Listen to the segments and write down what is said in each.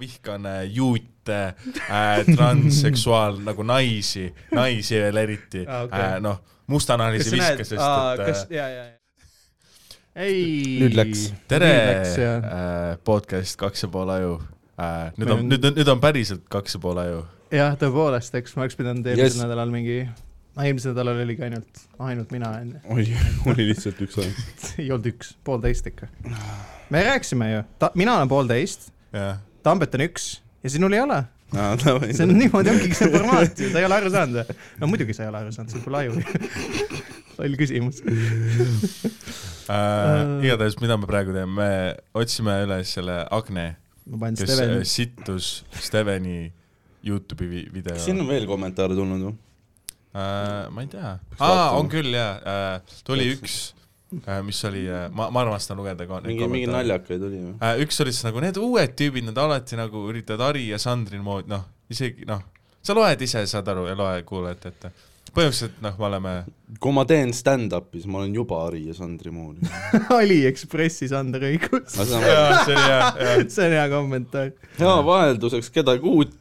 vihkan juute äh,, transseksuaal nagu naisi, naisi veel eriti Aa, ah, okay. äh,, noh, mustanahalisi viska, sest et kas äh,, ja, ja, ja. ei. Nüüd läks. tere äh,, podcast Kaks ja pool aju äh,. nüüd on on-, nüüd on, nüüd on päriselt Kaks ja pool aju. jah, tõepoolest, eks ma oleks pidanud eelmisel Yes. nädalal mingi, eelmisel nädalal oligi ainult, ainult mina onju. oli, oli lihtsalt üks aeg. ei olnud üks, poolteist ikka. me rääkisime ju, mina olen poolteist, jah, Tambet on üks ja sinul ei ole. see see on niimoodi ongi see formaat ju, sa ei ole aru saanud või? no muidugi sa ei ole aru saanud, sul pole aju. loll küsimus. äh, igatahes, mida me praegu teeme, me otsime üles selle Agne, kes Steven äh,, sittus Steveni Youtube'i vi- video kas siin on veel kommentaare tulnud või? äh,. ma ei tea, aa, vaatama. on küll jaa äh,, tuli üks mis oli äh,, ma, ma armastan lugeda ka mingi, mingi naljakaid oli või? äh,. üks oli siis nagu need uued tüübid, nad alati nagu üritavad Ari ja Sandrin moodi, noh, isegi noh, sa loed ise, saad aru ja loe kuulajate ette. põhimõtteliselt noh, me oleme, kui ma teen stand-up'i, siis ma olen juba Ari ja Sandri moodi. Aliekspressi Sander Õigus. jaa, see oli hea, hea. see on hea kommentaar. ja vahelduseks kedagi uut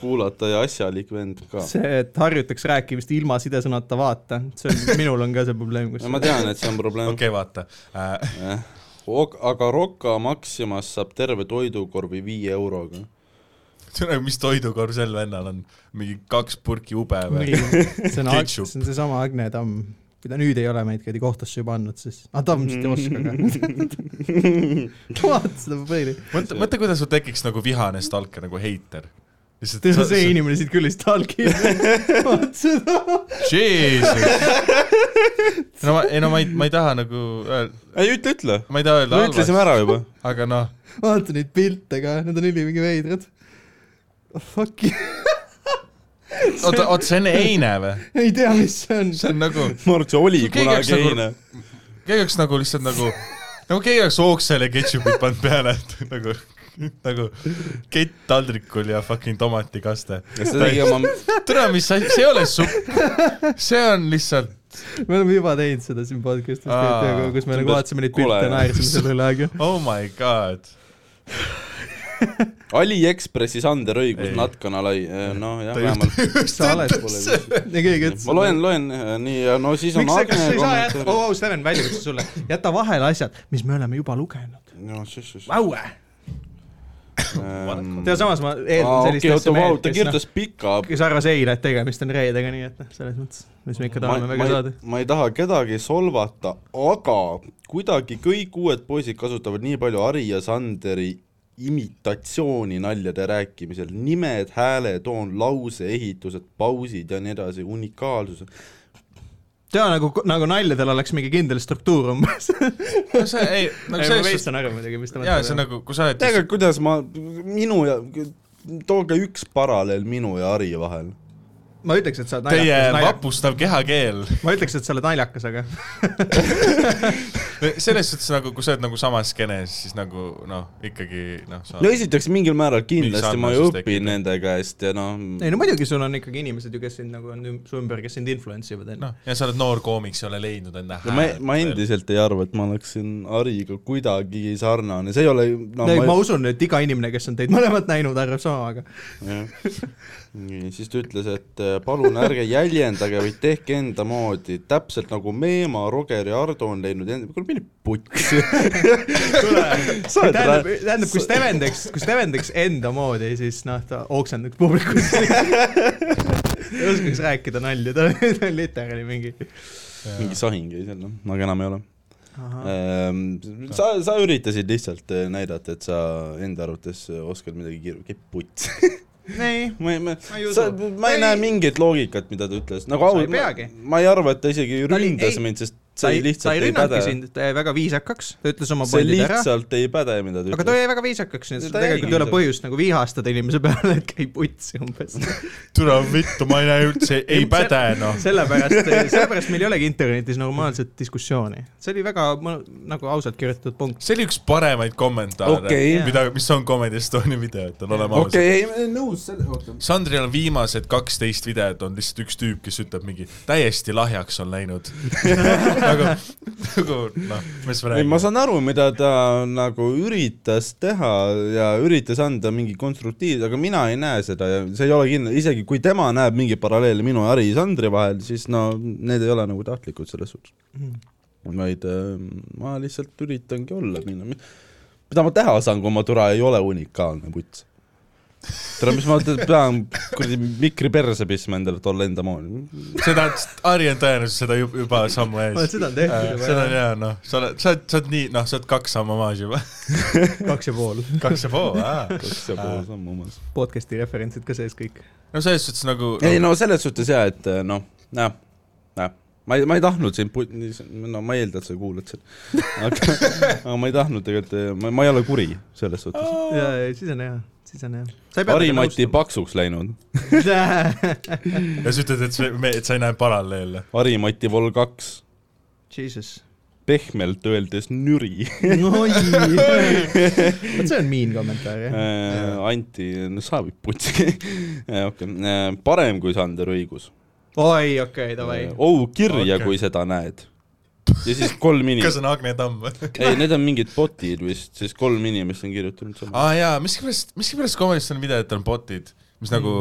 kuulata ja asjalik vend ka. see, et harjutaks rääkimist ilma sidesõnata vaata, see on, minul on ka see probleem, kus ma tean, et see on probleem okei, vaata äh,. okay.. aga Rocca Maximas saab terve toidukorvi viie euroga. mis toidukorv sel vennal on, mingi kaks purki ube või? see on, see on seesama Agne Tamm, kui ta nüüd ei ole meid kuradi kohtusse juba andnud, siis, ah Tamm vist ei oska ka. vaata seda pabeili. mõtle, mõtle, kuidas sul tekiks nagu vihane stalker nagu heiter. See inimene siit küll ei stalki. vaata seda. No ma, ei no ma ei, ma ei taha nagu öelda, ei ütle, ütle. ma ei taha öelda me ütlesime ära juba. aga noh, vaata neid pilte ka, need on ülimingi veidrad oh,. Fuck, oota, oota, see on eine või? ei tea, mis see on. see on nagu, ma arvan, et see oli kunagi nagu- eine. keegi oleks nagu lihtsalt nagu, nagu keegi oleks ooksele ketšupit pannud peale, et nagu, nagu kett taldrikul ja fucking tomatikaste. oma, tere, mis asi, see ei ole supp, see on lihtsalt, me oleme juba teinud seda siin podcast'is kus me nagu vaatasime neid pilte ja naersime selle üle, aga oh my god. Aliekspressi Sander Õigus natkana lai, noh jah, vähemalt. ma loen, loen äh, nii ja no siis on miks sa, kas sa ei saa jätta, kommentaar. oo, Steven, väljakutse sulle, jäta vahele asjad, mis me oleme juba lugenud. no siis, siis. Vaue. Ähm, tead, samas ma eeldan sellist asja vau, meelt, kes noh, pika kes arvas eile, et tegemist on reedega, nii et noh, selles mõttes, mis me ikka ma, tahame väga ma, saada. ma ei taha kedagi solvata, aga kuidagi kõik uued poisid kasutavad nii palju Ari ja Sanderi imitatsiooni naljade rääkimisel, nimed, hääletoon, lauseehitused, pausid ja nii edasi, unikaalsus. Tea nagu, nagu naljadel oleks mingi kindel struktuur umbes. no see ei, nagu ma selles suhtes, saan aru muidugi, mis ta jaa, see on. nagu, kui sa oled teage, kuidas ma, minu ja, tooge üks paralleel minu ja Ari vahel. Ma ütleks, et sa oled teie naljakas, naljakas. vapustav kehakeel, ma ütleks, et sa oled naljakas, aga selles suhtes nagu, kui sa oled nagu samas skeenes, siis nagu noh, ikkagi noh, sa no esiteks mingil määral kindlasti ma ju õpin tekib. nende käest ja noh, ei no muidugi sul on ikkagi inimesed ju, kes sind nagu on su ümber, kes sind influence ivad, onju. noh, ja sa oled noor koomik, sa ei ole leidnud enda ja ma, ma endiselt ei arva, et ma oleksin Hariga kuidagi sarnane, see ei ole no, ei, ma usun, et iga inimene, kes on teid mõlemat näinud, arvab sama, aga. nii, siis ta ütles, et äh, palun ärge jäljendage, vaid tehke enda moodi, täpselt nagu Meemaa, Roger ja Ardo on leidnud enda, kuule mine putsi. Tähendab, tähendab, kui Steven teeks, kui Steven teeks enda moodi, siis noh, ta oksendaks publikut. ei oskaks rääkida nalja, ta on literaali mingi. mingi sahing jäi seal, noh, aga enam ei ole. sa, sa üritasid lihtsalt äh, näidata, et sa enda arvates äh, oskad midagi kiir-, käib putsi. ei, ma ei, ma sa ma ei Ei. näe mingit loogikat, mida ta ütles, nagu Sa ei au- peagi. ma ei arva, et ta isegi ründas mind, sest ta see ei, ta ei rünnanudki sind, ta jäi väga viisakaks, ta ütles oma see pointid ära, lihtsalt ei päde, mida ta aga ta ütles. jäi väga viisakaks, nii et sul tegelikult ei ole põhjust nagu vihastada inimese peale, et käib putsi umbes. türa vittu, ma ei näe üldse, ei päde noh. sellepärast, sellepärast meil ei olegi internetis normaalset diskussiooni. see oli väga nagu ausalt kirjutatud punkt. see oli üks paremaid kommentaare Okei. mida, mis on Comedy Estonia videotel, oleme ausad okei, ei, nõus selle, oota. Sandril on viimased kaksteist videot on lihtsalt üks tüüp, kes ütleb mingi täiesti lahjaks on läinud. nagu, nagu noh, mis me ei, ma saan aru, mida ta nagu üritas teha ja üritas anda mingi konstruktiivse, aga mina ei näe seda ja see ei ole kindel, isegi kui tema näeb mingeid paralleele minu ja Harri Sandri vahel, siis no need ei ole nagu tahtlikud selles suhtes. vaid äh, ma lihtsalt üritangi olla mida ma teha saan, kui oma türa ei ole unikaalne puts. tere, mis ma pean kuradi mikri perse pistma endale, et olla enda moodi. seda, Harri on tõenäoliselt seda juba, juba sammu ees. seda on tehtud juba, seda on jah. hea, noh, sa oled, sa oled, sa oled nii, noh, sa oled kaks sammu maas juba. kaks ja pool. kaks ja pool, aa. kaks ja pool sammu omas. podcast'i referentsid ka sees kõik. no selles suhtes nagu ei no selles suhtes jaa, et noh, jah, jah, ma ei, ma ei tahtnud sind put-, no ma ei eelda, et sa kuulad seda. aga, aga ma ei tahtnud tegelikult, ma, ma ei ole kuri selles suhtes. ja, ja siis on hea, siis on hea. Harimati paksuks läinud, ja sa ütled, et see, et sa ei näe paralleele. Harimati vol kaks, Jesus. pehmelt öeldes nüri. oi, vot see on mean kommentaar, jah. Äh, Anti, no sa võid putsi. okei, parem kui Sander õigus. oi, okei, davai. oh kirja okay., kui seda näed. Ja siis kolm kas inimest, see on Agne Tamm või? ei, need on mingid bot'id vist, siis kolm inimest on kirjutanud sama. aa jaa, miskipärast, miskipärast Comedist on videotel on bot'id, mis nagu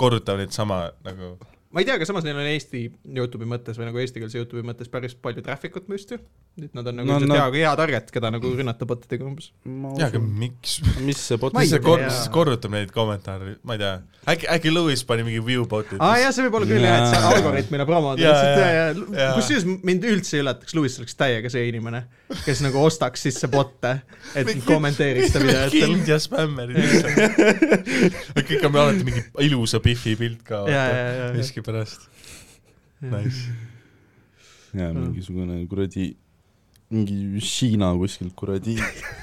korrutavad neid sama nagu ma ei tea, aga samas neil on Eesti Youtube'i mõttes või nagu eestikeelse Youtube'i mõttes päris palju traffic ut vist ju. et nad on nagu No, no, no- hea, hea target, keda nagu rünnata botidega umbes. jaa, aga miks? mis see bot mis see kor-, mis korrutab neid kommentaare, ma ei tea. äkki, äkki Lewis pani mingi view bot'id aa jah, see võib olla küll jah, et see Jaa. algoritmile Jaa, jaa, jaa. kusjuures mind üldse ei üllataks, Lewis oleks täiega see inimene, kes nagu ostaks sisse bot'e, et kommenteeriks ta videotel. kind ja spämmerid kõik on alati mingi ilusa Biffi pilt ka. Jaa, jaa, jaa. Miskipärast. Nice. jaa, mingisugune kuradi, mingi Hiina kuskilt kuradi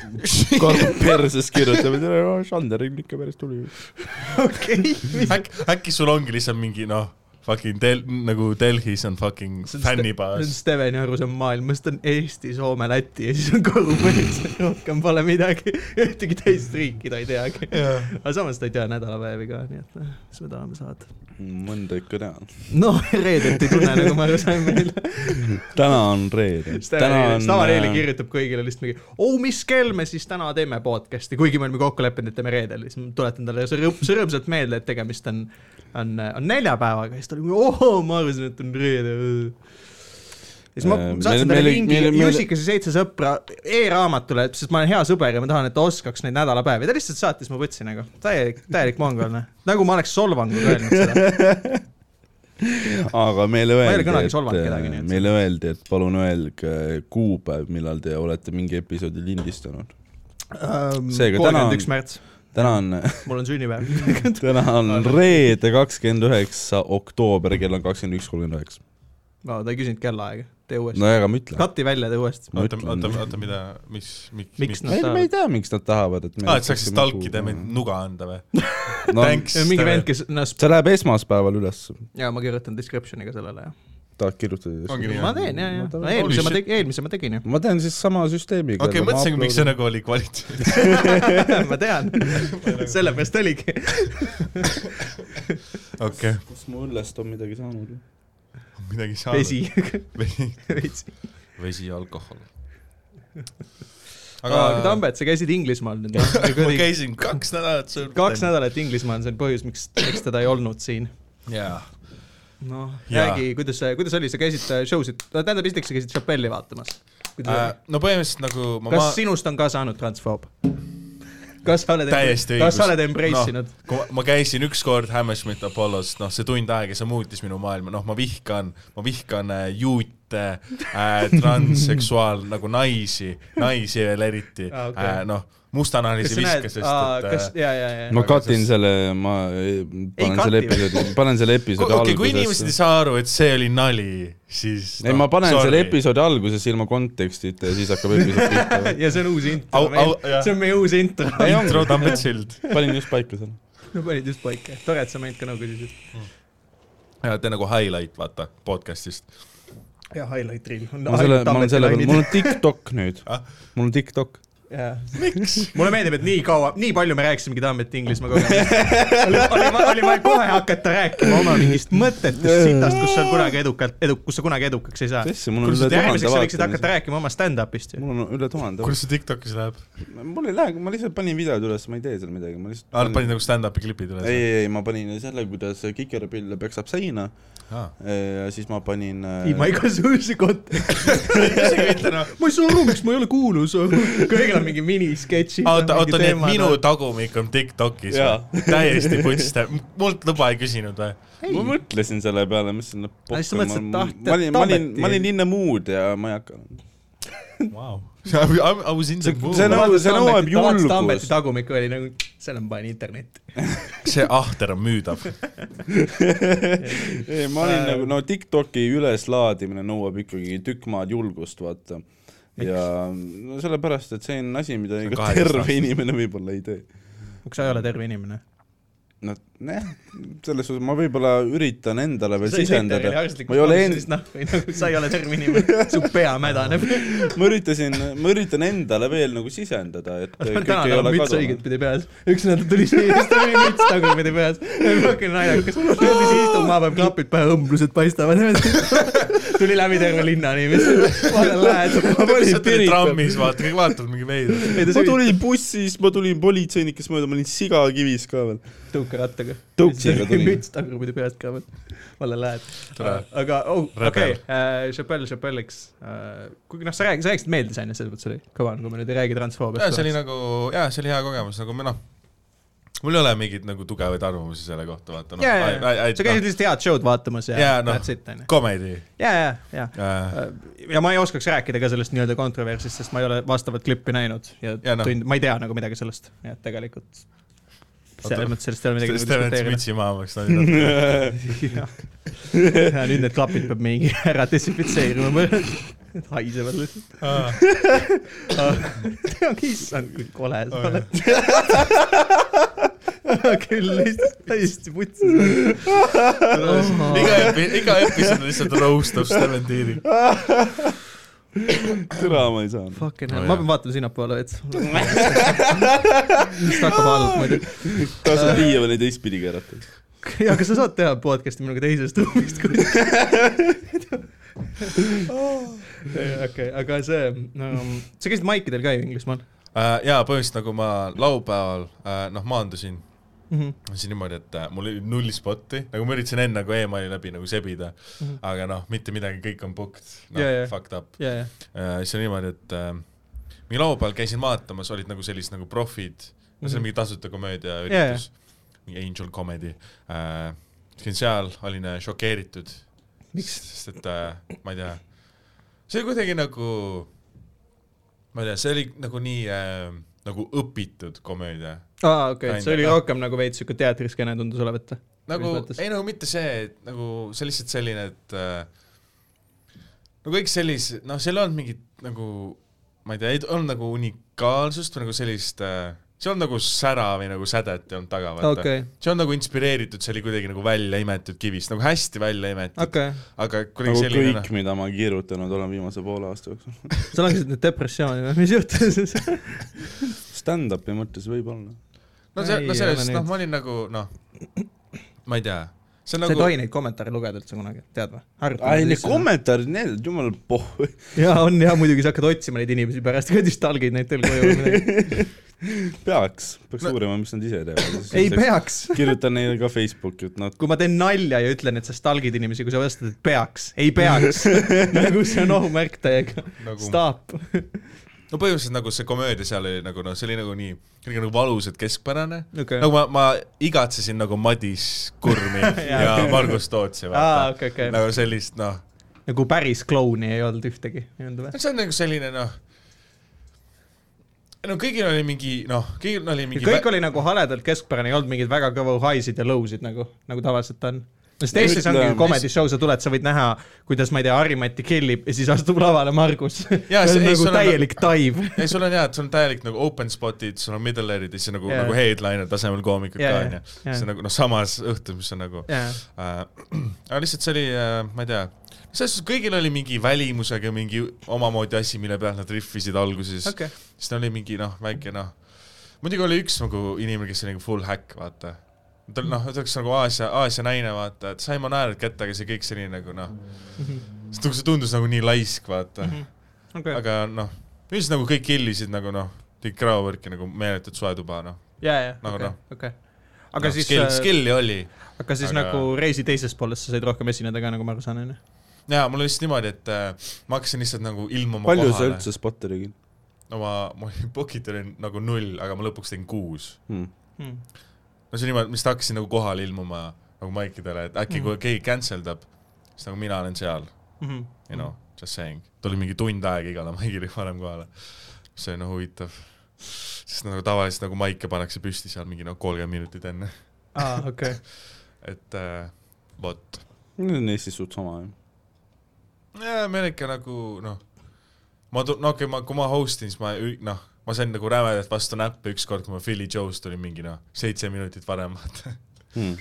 karp perses kirjutab, et Sander on ikka päris tuli. okei, äkki, äkki sul ongi lihtsalt mingi noh, fucking Del-, nagu Delhis on fucking see on fännibaas. Steveni arusaam maailmast on Eesti, Soome, Läti ja siis on korvpallis, rohkem pole midagi, ühtegi teist riiki ta ei teagi. aga samas ta ei tea nädalapäevi ka, nii et noh, mis me tahame saada. mõnda ikka tean. no reedet ei tunne, nagu me aru saime meil. täna on reede. täna on. äh, Stavareeli kirjutab kõigile lihtsalt mingi, oh mis kell me siis täna teeme podcast'i, kuigi me olime kokku leppinud, et teeme reedel, siis ma tuletan talle see rõõm- see rõõmsalt meelde, et tegemist on, on, on neljapäevaga ja siis ta oli, oo, ma arvasin, et on reede. ja siis ma Äh, saatsin talle lingi ja seitse sõpra e-raamatule, sest ma olen hea sõber ja ma tahan, et ta oskaks neid nädalapäevi, ta lihtsalt saatis mu võtsi nagu, täielik, täielik mongolne. nagu ma oleks solvanguga öelnud seda. aga meile öeldi, nii et meile öeldi, et palun öelge kuupäev, millal te olete mingi episoodi lindistanud. On- kolmkümmend üks märts, täna on, mul on sünnipäev. täna on reede, kakskümmend üheksa oktoober, kell on kakskümmend üks, kolmkümmend üheksa. no ta ei küsinud kellaaega, tee uuesti no ega ma ütlen. kati välja, tee uuesti. Ma oota, oota, oota, mida, mis, miks, Miks miks nad- ei, ma ei tea, miks nad tahavad, et aa, et saaks siis talkida ja meid nuga anda või? no,. Thanks. mingi vend, kes, no see läheb esmaspäeval üles, ja ma kirjutan description'i ka sellele, jah. Tahad kirjutada ma teen, ja, ja, No eelmise ma tegin, eelmise ma tegin ju. ma teen siis sama süsteemiga. okei, mõtlesingi, miks see nagu oli kvaliteet. ma tean, sellepärast oligi. okei, kas ma õllest on midagi saanud? midagi saanud. vesi, vesi, vesi. vesi, alkohol. aga Tambet, sa käisid Inglismaal nüüd, ma käisin kaks nädalat kaks nädalat Inglismaal, see on põhjus, miks, miks teda ei olnud siin. jaa. noh, räägi, kuidas, kuidas oli, sa käisid show sid, tähendab, esiteks sa käisid Chappelle'i vaatamas. Äh, no põhimõtteliselt nagu ma kas ma- sinust on ka saanud transfoob? kas sa oled, kas sa oled embrace inud? kui ma- käisin ükskord Hammersmith Apollos, noh, see tund aega, see muutis minu maailma, noh, ma vihkan, ma vihkan äh, juute äh,, transseksuaal nagu naisi, naisi veel eriti Aa, ah,, okay. äh, noh, mustanahalisi vihka, sest et kas, äh, ja, ja, ja. ma Aga cut in sest- selle, ma eh, panen selle episoodi, panen selle episoodi okei, kui inimesed ei algusesse. saa aru, et see oli nali, siis ei, ma panen sorry. selle episoodi algusesse ilma kontekstita ja siis hakkab episood pihta. ja see on uus intro see on meie uus intro. Ei, intro. Tambet Sild. panin just paika selle. no panid just paika, tore, et sa meilt ka nõu küsisid. ja tee nagu highlight, vaata, podcast'ist. Ja highlight reel. ma selle, ma olen selle peal, mul on TikTok nüüd Ah?, mul on TikTok. Jah. mulle meeldib, et nii kaua, nii palju me rääkisimegi Tambet Inglismaa kogemusest. oli, oli, oli vaja kohe hakata rääkima oma mingist mõttetust sitast, kus sa kunagi edukalt, edu-, kus sa kunagi edukaks ei saa. üle sa järgmiseks sa võiksid hakata rääkima oma stand-up'ist ju. mul on üle tuhande kuidas see TikTokis läheb? mul ei lähe, ma lihtsalt panin videod üles, ma ei tee seal midagi, ma lihtsalt aa, panid nagu stand-up'i klipid üles? ei, ei, ei, ma panin selle, kuidas kikerpill peksab seina ja siis ma panin äh, ilma igasuguse konteksti. ma ei saa aru, miks ma ei ole kuulus. kõigil on mingi minisketšid. oota, oota, nii et minu tagumik on TikTokis või? täiesti putste, mult luba ei küsinud või? ma mõtlesin selle peale, mõtlesin, et mõtlesid, et taht- ma olin, ma olin, ma olin in the mood ja ma ei hakka. Vau. I was in the See- mood see. nõu- see nõuab julgust. Tammeti tagumik oli nagu, selle ma panen internetti. see ahter on müüdav. ei, ma olin Äh. nagu, no TikToki üleslaadimine nõuab ikkagi tükk maad julgust, vaata. Ja no sellepärast, et see on asi, mida See on ega 12 terve aastat. inimene võib-olla ei tee. miks sa ei ole terve inimene? No jah, selles suhtes ma võib-olla üritan endale veel sisendada. ma ei ole komisjonis, noh, või nagu sa ei ole terve inimene, su pea mädaneb. ma üritasin, ma üritan endale veel nagu sisendada, et kõik täna ei tal ole on müts kadunud. õigetpidi peas. üks nädal tuli siis tal oli müts tagurpidi peas. fucking naljakas. tuli siia istuma, paneb klapid pähe, õmblused paistavad. tuli läbi terve linna niiviisi. vaata lähed. ma Pirita, trammis, vaata, kõik vaatavad mingi veider. ma tulin bussis, ma tulin politseinikest mööda, ma olin sigakivis ka veel. tõukerattaga. Müts tagurpidi peast ka vaata lähed. Aga, oh, okei Rebel., Chappelle, Chappelle'iks. kuigi noh, sa räägid, sa rääkisid meeldisainest, selles mõttes oli kõva, kui me nüüd ei räägi transfoobiast. see oli nagu, jaa, see oli hea kogemus, nagu me noh, mul ei ole mingeid nagu tugevaid arvamusi selle kohta, vaata noh. jaa, sa käisid lihtsalt head show'd vaatamas ja Jaa, noh. that's it, onju. komedi. ja, ja, ja, ja ma ei oskaks rääkida ka sellest nii-öelda kontroversist, sest ma ei ole vastavat klippi näinud ja, Ja ja noh. tund, ma ei tea nagu midagi sellest, nii et tegelikult selles mõttes sellest ei ole midagi sellest nagu teeme diskuteerida. mütsi maha maksta. ja nüüd need klapid peab mingi ära desinfitseerima, need haisevad lihtsalt. issand, kui kole sa oled. küll lihtsalt täiesti putsis. iga iga episood lihtsalt roast of Steven Tiiri. türa ma ei saanud. Fucking hell, ma jah. pean vaatama sinnapoole veits. vist hakkab halb muidu. tasub diivani teistpidi keerata. ja kas sa saad teha podcast'i minuga teisest ruumist kuskil? okei, aga see no,, sa käisid maikidel ka ju Inglismaal Äh, jaa, põhimõtteliselt nagu ma laupäeval äh, noh, maandusin mm? -hmm. siis niimoodi, et äh, mul oli null spotti, nagu ma üritasin enne nagu emaili läbi nagu sebida, Mhm. aga noh, mitte midagi, kõik on booked, noh yeah, jaa. fucked up ja, äh,. siis oli niimoodi, et äh, mingi laupäeval käisin vaatamas, olid nagu sellised nagu profid, no see Mhm. on mingi tasuta komöödia Jaa, üritus, mingi angel comedy äh,. käin seal, olin äh, šokeeritud, sest et äh, ma ei tea, see oli kuidagi nagu, ma ei tea, see oli nagu nii äh, nagu õpitud komöödia. Aa, okei, Kinda, see oli rohkem nagu veits siuke teatriskeene tundus olevat. nagu ei no mitte see, et nagu see lihtsalt selline, et äh, no kõik sellised, noh, seal ei olnud mingit nagu, ma ei tea, ei olnud nagu unikaalsust või nagu sellist äh,, see on nagu sära või nagu sädet ei olnud taga, vaata okei, see on nagu inspireeritud, see oli kuidagi nagu välja imetud kivist, nagu hästi välja imetud okei. aga kuidagi nagu selline noh. kõik, mida ma kirjutanud olen viimase poole aasta jooksul. sa langesid nüüd depressiooni või, mis juhtus? Stand-up'i mõttes võib-olla. no see, no selles noh, ma olin nagu noh, ma ei tea, sa ei nagu tohi neid kommentaare lugeda üldse kunagi, tead või? ai, need. kommentaarid, need, jumal pohhu. jaa, on jah, muidugi sa hakkad otsima neid inimesi pärast, kuradi stalgid neid teil koju või midagi. peaks, peaks No- uurima, mis nad ise teevad. ei. peaks. kirjutan neile ka Facebooki, et nad kui ma teen nalja ja ütlen, et sa stalgid inimesi, kui sa vastad, et peaks, ei peaks. nagu see on ohumärk täiega. nagu Stop. No põhimõtteliselt nagu see komöödia seal oli nagu noh, see oli nagu nii, kuidagi nagu valusalt keskpärane okei. nagu ma, ma igatsesin nagu Madis Kurmi ja Margus Tootsi, aa, vaata. okei, okei. nagu sellist noh, nagu päris klouni ei olnud ühtegi, olnud või? see on nagu selline noh, no kõigil oli mingi noh, kõigil oli mingi kõik oli nagu haledalt keskpärane, ei olnud mingeid väga kõva high'sid ja low'sid nagu, nagu tavaliselt on. Sest Eestis ongi comedy show, sa tuled, sa võid näha, kuidas, ma ei tea, Harri-Mati killib ja siis astub lavale Margus. Nagu on- täielik dive. ei, sul on hea, et sul on täielik nagu open spot'id, sul on middle air'id ja siis nagu yeah. nagu headliner tasemel koomikud ka onju. see on nagu noh, samas õhtus, mis on nagu jaa, äh, aga lihtsalt see oli äh,, ma ei tea, selles suhtes kõigil oli mingi välimusega mingi omamoodi asi, mille pealt nad rihvisid alguses okei, siis ta oli mingi noh, väike noh, muidugi oli üks nagu inimene, kes oli nagu full häkk, vaata. Ta noh, ta oleks nagu Aasia, Aasia naine, vaata, et sai ma naered kätte, aga see kõik selline nagu noh, see tundus nagu nii laisk, vaata. okei, aga noh, üldiselt nagu kõik killisid nagu noh, tegid kravavõrki nagu meeletut soetuba, noh. ja, ja, Nagu okei noh., okei. aga no, siis, skill, skill'i oli. aga siis aga- nagu reisi teises pooles sa said rohkem esineda ka, nagu ma aru saan, onju? jaa, mul oli lihtsalt niimoodi, et äh, ma hakkasin lihtsalt nagu ilmuma palju sa kohale. üldse spotte tegid no ma, ma olin, pocket oli nagu null, aga ma lõpuks tegin kuus. hmm.? Hmm. No see niimoodi, mis ta hakkasin nagu kohale ilmuma nagu maikidele, et äkki kui keegi cancel dab, siis nagu mina olen seal, Mhm. you know, just saying. tuli mingi tund aega igale maigile varem kohale. see on no, huvitav. sest nagu tavaliselt nagu maike pannakse püsti seal mingi noh, kolmkümmend minutit enne, aa, okei. et äh, vot. see on Eestis suht sama ju. jaa, meil ikka nagu noh, ma tu-, no okei okay,, ma, kui ma host in, siis ma noh, ma sain nagu rämedalt vastu näppe ükskord, kui ma Philly Joe's tulin mingi noh, seitse minutit varem, vaata. Hmm.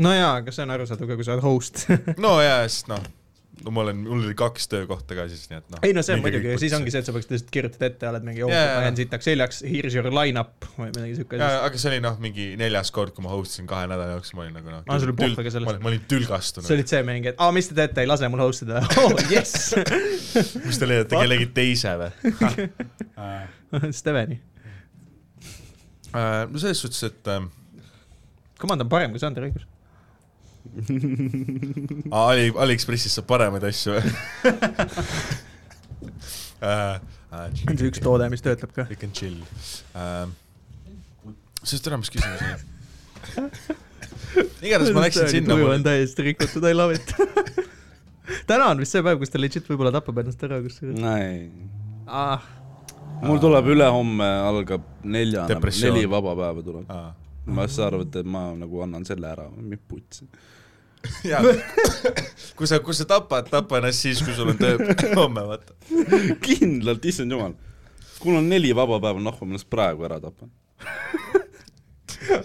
no jaa, aga see on arusaadav ka, kui sa oled host. no jaa, sest noh, no ma olen, mul oli kaks töökohta ka siis, nii et noh. ei no see on muidugi, siis ongi see, et sa peaksid lihtsalt kirjutad ette, oled mingi, oh, ma jään sitaks seljaks, here's your line-up või midagi siuke. jaa, aga see oli noh, mingi neljas kord, kui ma host isin kahe nädala jooksul, ma olin nagu noh Aa, sul oli pohhu ka sellest. ma olin, ma olin tülgastunud see. olid see mingi, et aa, mis te teete, ei lase mul host ida. oh, jess. mis te leiate, kellegi teise või? Steveni. no selles suhtes, et äh, Command on parem kui Sander õigus. Ali, Aliekspressis saab paremaid asju või äh,? on see üks toode, mis töötab ka. You can chill äh,. sest ära, mis küsimus oli? igatahes ma läksin sinna. tuju on täiesti rikutud, I love it. täna on vist see päev, kus ta legit võib-olla tapab ennast ära, kusjuures ei, ah,. Mul tuleb ülehomme algab neljane, neli vaba päeva tuleb. Ma siis arvan, et ma nagu annan selle ära, mis putsi. jaa, kui sa, kui sa tapad, tapa ennast siis, kui sul on töö homme, vaata. kindlalt, issand jumal. kui mul on neli vaba päeva, noh, ma ennast praegu ära tapan.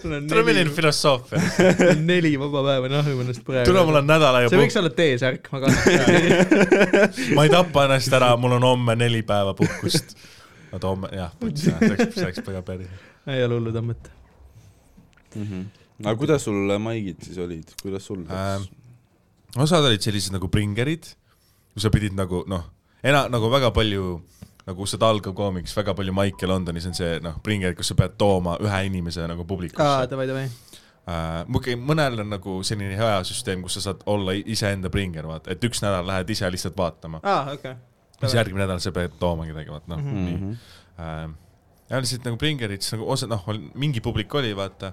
tule milline filosoofia. neli vaba päeva, noh, ennast praegu. tule, mul on nädal aega see võiks olla T-särk, ma kannan. ma ei tapa ennast ära, mul on homme neli päeva puhkust. oota, homme, jah, see oleks, see oleks väga päris. ei ole hullu tammet. Mhm. aga kuidas sul maigid siis olid, kuidas sul Ähm, osad olid sellised nagu bringerid, kus sa pidid nagu noh, ena-, nagu väga palju nagu see algav koomiks, väga palju maike Londonis on see noh, bringer, kus sa pead tooma ühe inimese nagu aa, publikusse. davai, davai. muidugi mõnel on nagu selline hea süsteem, kus sa saad olla iseenda bringer, vaata, et üks nädal lähed ise lihtsalt vaatama, aa, okei. Siis järgmine nädal sa pead tooma kedagi, vaata noh mm. -hmm. nii äh,. ja lihtsalt nagu bringerid, siis nagu osad noh, mingi publik oli, vaata,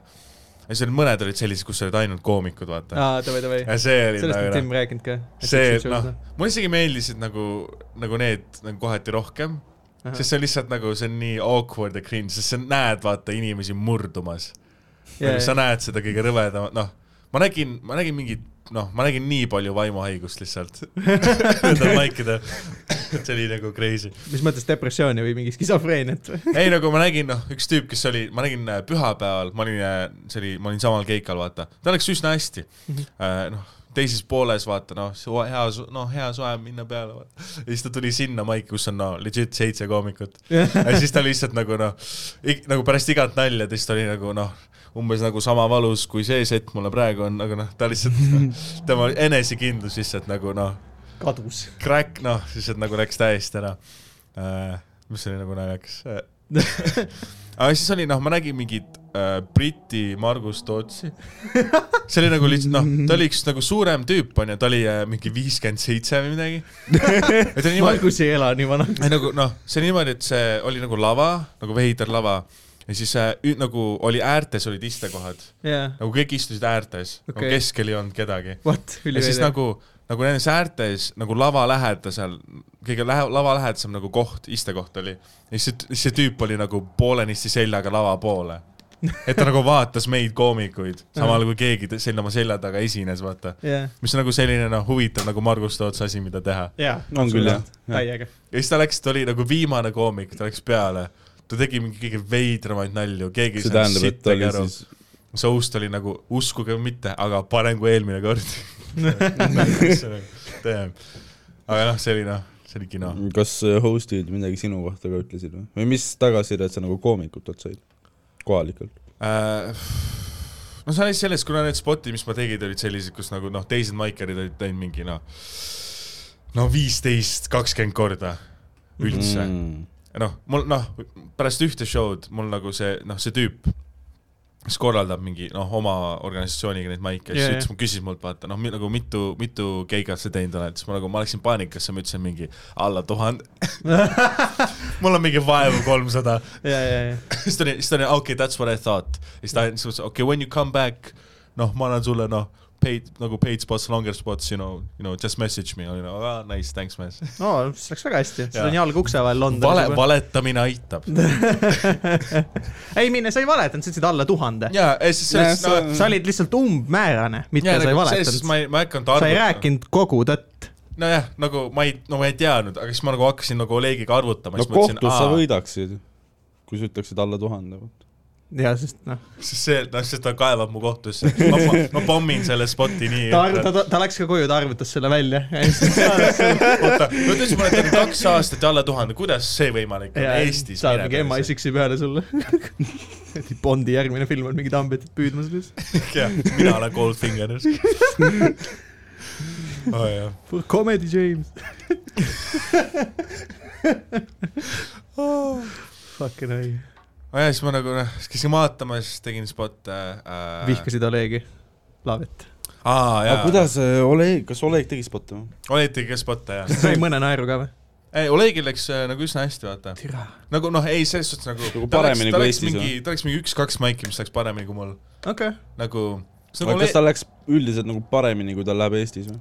ja olid mõned olid sellised, kus olid ainult koomikud, vaata. aa, davai, davai. sellest on nagu Tim noh, rääkinud ka. see, noh, mulle isegi meeldisid nagu, nagu need nagu kohati rohkem, sest see on lihtsalt nagu, see on nii awkward ja cringe, sest sa näed, vaata, inimesi murdumas yeah,. sa näed seda kõige rõvedamat, noh, ma nägin, ma nägin mingit, noh, ma nägin nii palju vaimuhaigust lihtsalt nendel maikidel, et see oli nagu crazy. mis mõttes depressiooni või mingi skisofreeniat või? ei, nagu ma nägin, noh, üks tüüp, kes oli, ma nägin äh, pühapäeval, ma olin, see oli, ma olin samal keikal, vaata, ta läks üsna hästi mm. -hmm. noh, teises pooles vaata, noh, hea, noh, hea soe minna peale, vaata. ja siis ta tuli sinna maiki, kus on no legit seitse koomikut. ja siis ta lihtsalt nagu noh, nagu pärast igat nalja, ta siis oli nagu noh, umbes nagu sama valus kui see set mulle praegu on, aga noh, ta lihtsalt, tema enesekindlus lihtsalt nagu noh, kadus. crack, noh, lihtsalt nagu läks täiesti ära äh,. mis oli nagu naljakas äh.. aga siis oli noh, ma nägin mingit äh, Briti Margus Tootsi. see oli nagu lihtsalt noh, ta oli üks nagu suurem tüüp onju, ta oli äh, mingi viiskümmend seitse või midagi. niimoodi, Margus ei ela nii vanaks. nagu noh, see niimoodi, et see oli nagu lava, nagu veider lava ja siis äh, nagu oli äärtes olid istekohad, jaa, nagu kõik istusid äärtes okay., nagu keskel ei olnud kedagi. what, ja siis nagu, nagu nendes äärtes nagu lava lähedasel, kõige lähe-, lava lähedasem nagu koht, istekoht oli. ja siis see, see tüüp oli nagu poolenisti seljaga lava poole. et ta nagu vaatas meid koomikuid, samal kui keegi selja oma selja taga esines, vaata. jaa, mis on nagu selline noh, huvitav nagu Margus Toots asi, mida teha. jaa. On küll, jah. täiega. ja siis ta läks, ta oli nagu viimane koomik, ta läks peale. Ta tegi mingi kõige veidramaid nalju, keegi ei see saanud tähendab, et ta sittagi oli aru. siis, host oli nagu, uskuge või mitte, aga parem kui eelmine kord. Aga noh, see oli noh, see oli kino. kas host'id midagi sinu kohta ka ütlesid või, või mis tagasisidet sa nagu koomikutelt said, kohalikult? Äh, no see on lihtsalt sellest, kuna need spotid, mis ma tegin, olid sellised, kus nagu noh, teised maikerid olid teinud mingi noh, no viisteist, kakskümmend korda üldse mm.. noh, mul noh, pärast ühte show'd mul nagu see noh, see tüüp, kes korraldab mingi noh, oma organisatsiooniga neid maike, siis ütles, küsis mult vaata noh, nagu mitu, mitu keigat sa teinud oled, siis ma nagu, ma läksin paanikasse, ma ütlesin mingi alla tuhande. mul on mingi vaevu kolmsada ja, ja, ja. siis ta oli, siis ta oli okei okay,, that's what I thought. siis ta ütles, okei okay,, when you come back, noh, ma annan sulle noh, paid nagu paid spots, longer spots, you know, you know, just message me, you know, ah, nice, thanks man. no see läks väga hästi, sul on jalg ukse vahel vale, Londonis. valetamine aitab. ei mine, sa ei valetanud, sa ütlesid alla tuhande. jaa, siis selles, no sa- olid lihtsalt umbmäärane, mitte jaa, sa ei nagu valetanud. ma ei, ma ei hakanud sa ei. rääkinud kogu tõtt. nojah, nagu ma ei, no ma ei teadnud, aga siis ma nagu hakkasin nagu Olegiga arvutama, no siis mõtlesin, kohtus sa võidaksid, kui sa ütleksid alla tuhande. Ja sest noh, siis see, noh, siis ta kaevab mu kohtusse. ma, ma pommin selle spoti nii. ta arv-, ta, ta läks ka koju, ta arvutas selle välja. oota, ta ütles, ma olen teinud kaks aastat ja alla tuhande, kuidas see võimalik on Eestis? saab mingi MI6-i peale sulle. Bondi järgmine film on mingi tambetid püüdmas lihtsalt. jah, mina olen Goldfinger. oh, jah. For comedy James. Fucking hell. oh,. ja siis ma nagu noh, siis käisin vaatamas, tegin spotte äh,. vihkasid Olegi, Laavet. aa jaa, kuidas äh, Oleg, kas Oleg tegi spotte või? Oleg tegi ka spotte jah. sai mõne naeru ka või? ei, Olegil läks äh, nagu üsna hästi, vaata. nagu noh, ei selles suhtes nagu. Nagu paremini kui Eestis, mingi, ta läks mingi üks-kaks maiki, mis läks paremini kui mul. okei. nagu. aga kas tal läks üldiselt nagu paremini, kui tal läheb Eestis või?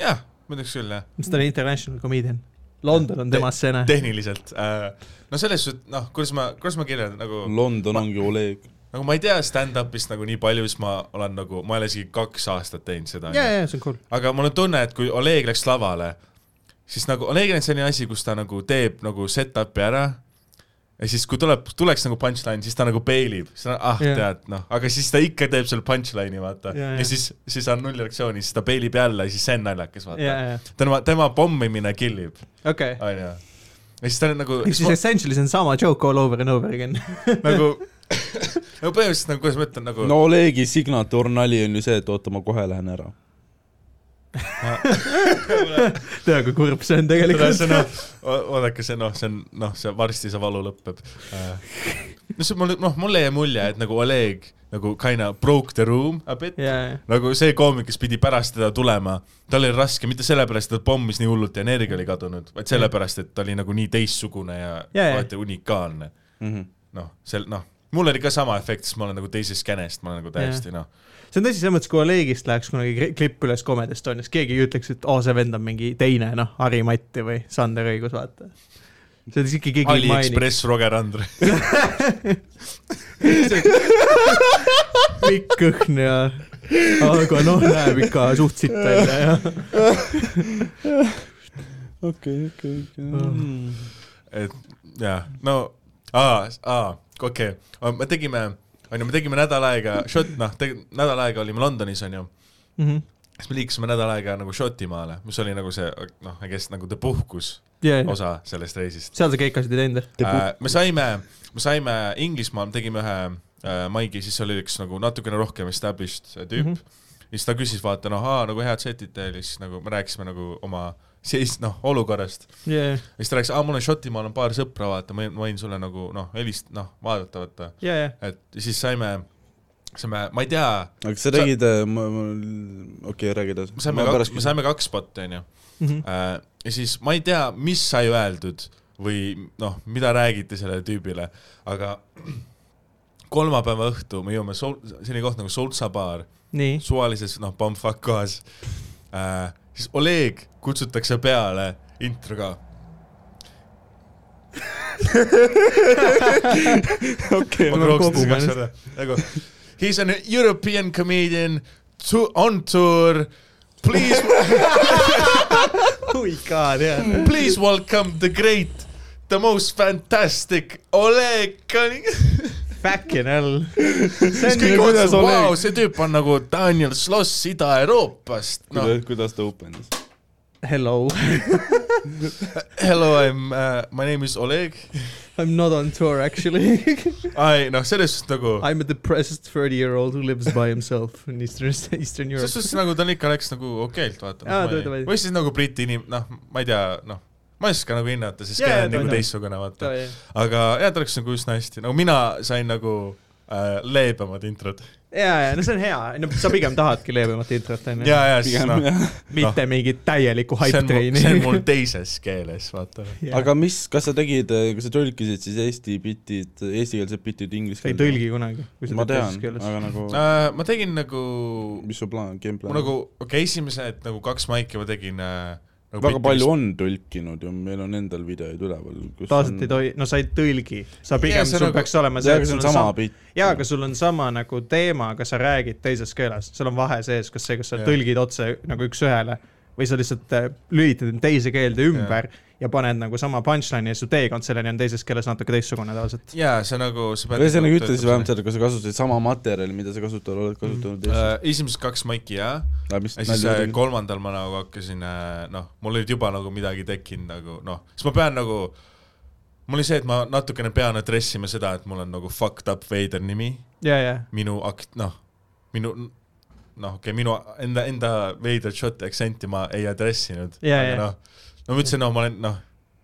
jah, ma ütleks küll jah, mis ta on international comedian? London on tema stseene. tehniliselt äh,. no selles suhtes, noh, kuidas ma, kuidas ma kirjeldan nagu, London ongi Oleg. nagu ma ei tea stand-up'ist nagu nii palju, siis ma olen nagu, ma ei ole isegi kaks aastat teinud seda. ja, ja, see on cool. aga mul on tunne, et kui Oleg läks lavale, siis nagu Olegil on selline asi, kus ta nagu teeb nagu set-up'i ära ja siis, kui tuleb, tuleks nagu punchline, siis ta nagu peilib, siis ta, ah yeah. tead, noh, aga siis ta ikka teeb selle punchline'i, vaata yeah,. jaa. ja siis, siis on null reaktsiooni, siis ta peilib jälle ja siis see on naljakas, ja, vaata. ja, tema, tema pommimine killib, okei. onju. ja siis ta on nagu, siis essentially see on sama joke all over and over again. nagu, nagu põhimõtteliselt nagu, kuidas ma ütlen, nagu no Olegi signatuur nali on ju see, et oota, ma kohe lähen ära. tea, kui kurb see on tegelikult. see noh, oodake, see noh, see on noh, see varsti see valu lõpeb. no see mul, noh, mulle jäi mulje, et nagu Oleg nagu kinda broke the room a bit ja, nagu see koomik, kes pidi pärast teda tulema, tal oli raske, mitte sellepärast, et ta pommis nii hullult ja energia oli kadunud, vaid sellepärast, et ta oli nagu nii teistsugune ja Ja, ja. alati unikaalne. Mhm. noh, sel-, noh, mul oli ka sama efekt, sest ma olen nagu teisest skänest, ma olen nagu täiesti noh, see on tõsi, selles mõttes, kui Olegist läheks kunagi klipp üles Comedy Estonias, keegi ei ütleks, et oo, see vend on mingi teine, noh, Harri Matti või Sander Õigus, vaata. see on isegi keegi ei maini. Aliekspress Roger Andre. pikk kõhn ja, aga noh, näeb ikka suht sitt välja ja. okei, okei, okei. et jah, no aa, aa, okei okay., me tegime, onju, me tegime nädal aega noh, nädal aega olime Londonis, onju. Mhm. siis me liikusime nädal aega nagu Šotimaale, mis oli nagu see, noh, I guess nagu the puhkus ja, ja, osa sellest reisist seal sa keikasid ei teinud? äh,. me saime, me saime Inglismaal, tegime ühe äh, maigi, siis oli üks nagu natukene rohkem established tüüp mm. -hmm. ja siis ta küsis, vaata noh, aa nagu head setid teil, siis nagu me rääkisime nagu oma seis, noh, olukorrast ja, ja, siis ta rääkis, aa mul on Šotimaal on paar sõpra, vaata, ma võin- ma sulle nagu noh, helist-, noh, vaadata, vaata. ja, ja, et siis saime, saime, ma ei tea, aga sa Sa- tegid, okei, räägi edasi. me saime kaks, me saime kaks spotti, onju. Mhm. ja siis ma ei tea, mis sai öeldud või noh, mida räägiti sellele tüübile, aga kolmapäeva õhtu me jõuame Sol-, selline koht nagu Soltsa baar, nii, suvalises noh, Bumfuck kohas äh,, siis Oleg kutsutakse peale introga. okei ma kogu kaks korda, nagu He's an European comedian to, on tour, please oi god, jah. Please welcome the great, the most fantastic Oleg Kaling. Fucking hell. see tüüp on nagu Daniel Sloss Ida-Euroopast, kuidas, kuidas ta open'is? Hello Hello, I m uh,, my name is Oleg. I m not on tour actually ai, noh, selles suhtes nagu, I m a depressed thirty year old who lives by himself in Eastern, Eastern selles Europe suhtes nagu tal ikka läks nagu okeilt, vaata Aa, davai, davai. või siis nagu briti inim-, noh, ma ei tea, noh, ma ei oska nagu hinnata, see Jaa, jaa, on nagu davai. teistsugune, vaata. aga jah, ta läks nagu üsna hästi, nagu mina sain nagu äh, leebemad introd. ja, ja no see on hea, no sa pigem tahadki leebemat introt onju, ja, ja siis noh, jah. mitte mingit täielikku mul, hype-treini see on mul teises keeles, vaata. aga mis, kas sa tegid, kas sa tõlkisid siis eesti bitid, eestikeelsed bitid inglise sa ei tõlgi kunagi, kui sa ma tean aga nagu, Äh, ma tegin nagu, mis su plaan, game ma plaan? nagu, okei okay,, esimesed nagu kaks maiki ma tegin äh, nagu väga palju on tõlkinud ju, meil on endal videoid üleval. tavaliselt ei tohi, no sa ei tõlgi, sa pigem, see sul nagu- peaks olema see, et on sul on sama sama, bitt. jaa, aga sul on sama nagu teema, aga sa räägid teises keeles, seal on vahe sees, kas see, kas sa Jah. tõlgid otse nagu üks-ühele või sa lihtsalt äh, lülitad end teise keelde ümber ja paned nagu sama punchline'i ja su teekond selleni on teises keeles natuke teistsugune tavaliselt. jaa, see nagu, sa pead ühesõnaga ütle siis vähemalt seda, kas sa kasutasid sama materjali, mida sa kasutanud oled kasutanud äh, Eestis. esimesed kaks maiki jah, aga mis ja siis äh, kolmandal ma nagu hakkasin äh, noh, mul olid juba nagu midagi tekkinud nagu noh, siis ma pean nagu mul oli see, et ma natukene pean address ima seda, et mul on nagu fucked up veider nimi, ja, ja, minu akt-, noh, minu noh, okei okay,, minu enda, enda veidrat šoti aktsenti ma ei address inud, Jaa, aga noh, no ma ütlesin, noh, ma olen noh,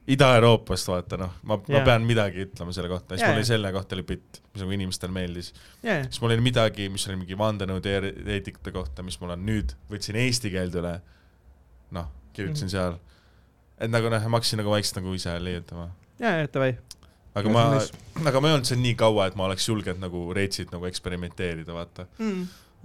Ida-Euroopast vaata noh, ma, ma Jaa. pean midagi ütlema selle kohta, siis Jaa, mul oli selle kohta oli bitt, mis nagu inimestele meeldis. ja, siis mul oli midagi, mis oli mingi vandenõuteetikute kohta, mis mul on nüüd, võtsin eesti keelde üle, noh, kirjutasin Mhm. seal, et nagu noh, ma hakkasin nagu vaikselt nagu ise leiutama. ja, ja davai. aga ma aga ma ei olnud seal nii kaua, et ma oleks julgenud nagu reitsit nagu eksperimenteerida, vaata. ja,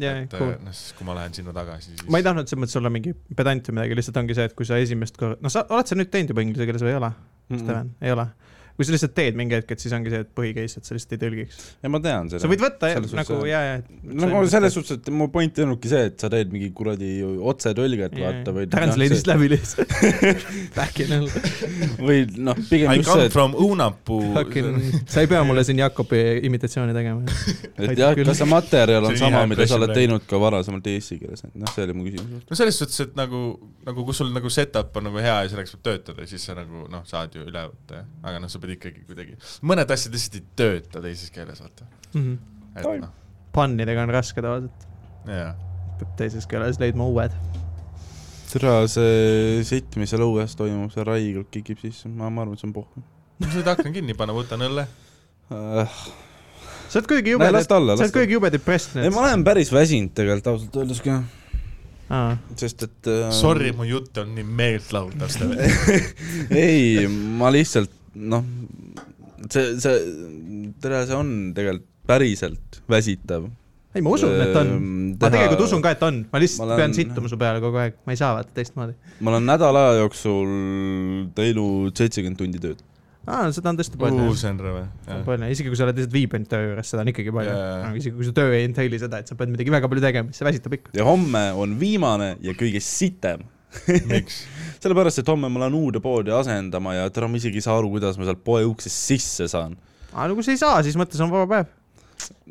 ja, et cool. äh, noh, siis kui ma lähen sinna tagasi, siis ma ei tahtnud selles mõttes olla mingi pedant või midagi, lihtsalt ongi see, et kui sa esimest korda, no sa oled sa nüüd teinud juba inglise keeles või ei ole, Steven, ei ole? Kui sa lihtsalt teed mingi hetk, et siis ongi see, et põhicase, et sa lihtsalt ei tõlgiks. ja ma tean seda. sa võid võtta suhtes nagu ja, ja. no selles suhtes, et mu point ei olnudki see, et sa teed mingi kuradi otsetõlget, vaata, või Translate'ist läbi lihtsalt. Back in hell. või noh, pigem I just come see, from. Fucking, sa ei pea mulle siin Jakobi imitatsiooni tegema. et jah, kas see materjal on See sama, mida sa oled teinud ka varasemalt eesti keeles, et noh, see oli mu küsimus. no selles suhtes, et nagu, nagu kui sul nagu setup on nagu hea ja selleks saab töötada, siis sa nagu noh, saad ju üle võtta, aga noh, sa pead ikkagi kuidagi, mõned asjad lihtsalt ei tööta teises keeles, vaata. et Toim- noh, pannidega on raske tavaliselt, jaa. peab teises keeles leidma uued. tere, see sitt, mis seal õues toimub, see raigelt kikib sisse, ma, ma arvan, et see on pohhu sa võid akna kinni panna, võtan õlle. äh,. sa oled kuidagi jube sa oled kuidagi jube depressed ei, nüüd ma. olen päris väsinud tegelikult ausalt öeldes ka, aa, sest et äh, Sorry, mu jutt on nii meeltlahudav teile. ei, ma lihtsalt noh, see, see, tere, see on tegelikult päriselt väsitav. ei ma usun, et on. ma tegelikult usun ka, et on, ma lihtsalt Ma olen- pean sittuma su peale kogu aeg, ma ei saa vaata teistmoodi. ma olen nädala aja jooksul teinud seitsekümmend tundi tööd. aa, seda on tõesti palju see on rõve. see on palju, isegi kui sa oled lihtsalt viibinud töö juures, seda on ikkagi palju yeah.. isegi kui su töö ei entaili seda, et sa pead midagi väga palju tegema, siis see väsitab ikka. ja homme on viimane ja kõige sitem. miks? sellepärast, et homme ma lähen uude poodi asendama ja tere, ma isegi ei saa aru, kuidas ma sealt poe uksest sisse saan. aga no kui sa ei saa, siis mõtle, see on vaba päev.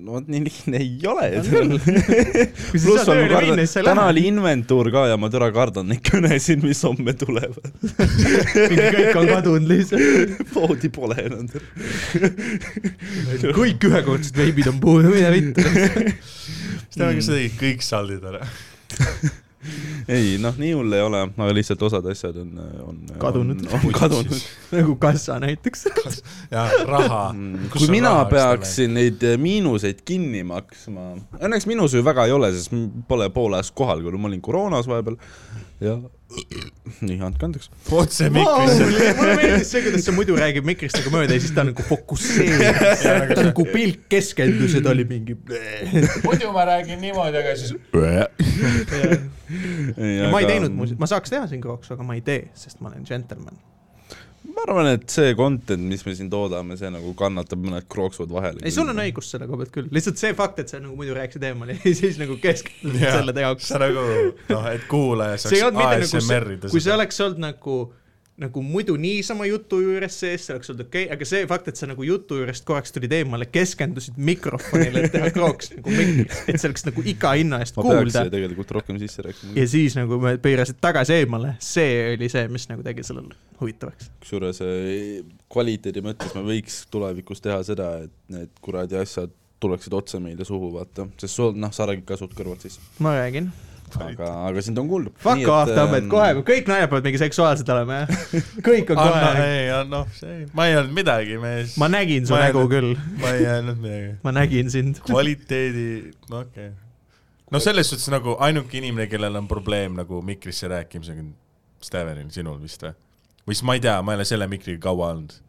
no vot nii lihtne ei ole. Kui siis sa ei täna oli inventuur ka ja ma täna kardan neid kõnesid, mis homme tulevad. kõik on kadunud lihtsalt. poodi pole enam. kõik ühekordsed veibid on puudu, mine vittu. siis täna, kas sa tegid kõik saldid ära? ei noh, nii hull ei ole, aga lihtsalt osad asjad on, on Kadunud. on, on kadunud. nagu kassa näiteks. jaa, raha. Mm, kui mina peaksin neid eh, miinuseid kinni maksma, õnneks miinuseid väga ei ole, sest pole poole ajast kohal, kui ma olin koroonas vahepeal ja nii, andke andeks. otse Wow, mikrisse. mulle meeldis see, kuidas ta muidu räägib mikrist nagu mööda ja siis ta nagu fokusseeris. ta nagu pilk keskendus ja ta oli mingi. muidu ma räägin niimoodi, aga siis. ma ei teinud muuseas, ma saaks teha siin krooksu, aga ma ei tee, sest ma olen džentelmen. Ma arvan, et see content, mis me siin toodame, see nagu kannatab mõned krooksud vahele. ei, sul on õigus selle koha pealt küll, lihtsalt see fakt, et sa nagu muidu rääkisid eemale ja siis nagu keskendusid selle jaoks. sa nagu noh, et kuulaja saaks mitte nagu ASMR-ida see, kui see oleks olnud nagu nagu muidu niisama jutu juures sees, see oleks olnud okei okay,, aga see fakt, et sa nagu jutu juurest korraks tulid eemale, keskendusid mikrofonile, et teha krooks nagu mikri, et see oleks nagu iga hinna eest ma peaks kuulda siia tegelikult rohkem sisse rääkima ja. siis nagu me pöörasid tagasi eemale, see oli see, mis nagu tegi sellele huvitavaks. kusjuures eh, kvaliteedi mõttes me võiks tulevikus teha seda, et need kuradi asjad tuleksid otse meile suhu, vaata, sest sul, noh, sa räägid ka suht kõrvalt siis, ma räägin. aga, aga sind on kuulda. Fuck off, Tambet, kohe, kõik naljad peavad mingi seksuaalsed olema, jah. kõik on kohe. ei, noh, ma ei öelnud midagi, mees. ma nägin su Ma nägu küll, ma ei öelnud midagi. ma nägin sind. kvaliteedi, no okei okay.. no selles suhtes nagu ainuke inimene, kellel on probleem nagu mikrisse rääkimisega, Stevenil, sinul vist või? või siis ma ei tea, ma ei ole selle mikriga kaua olnud.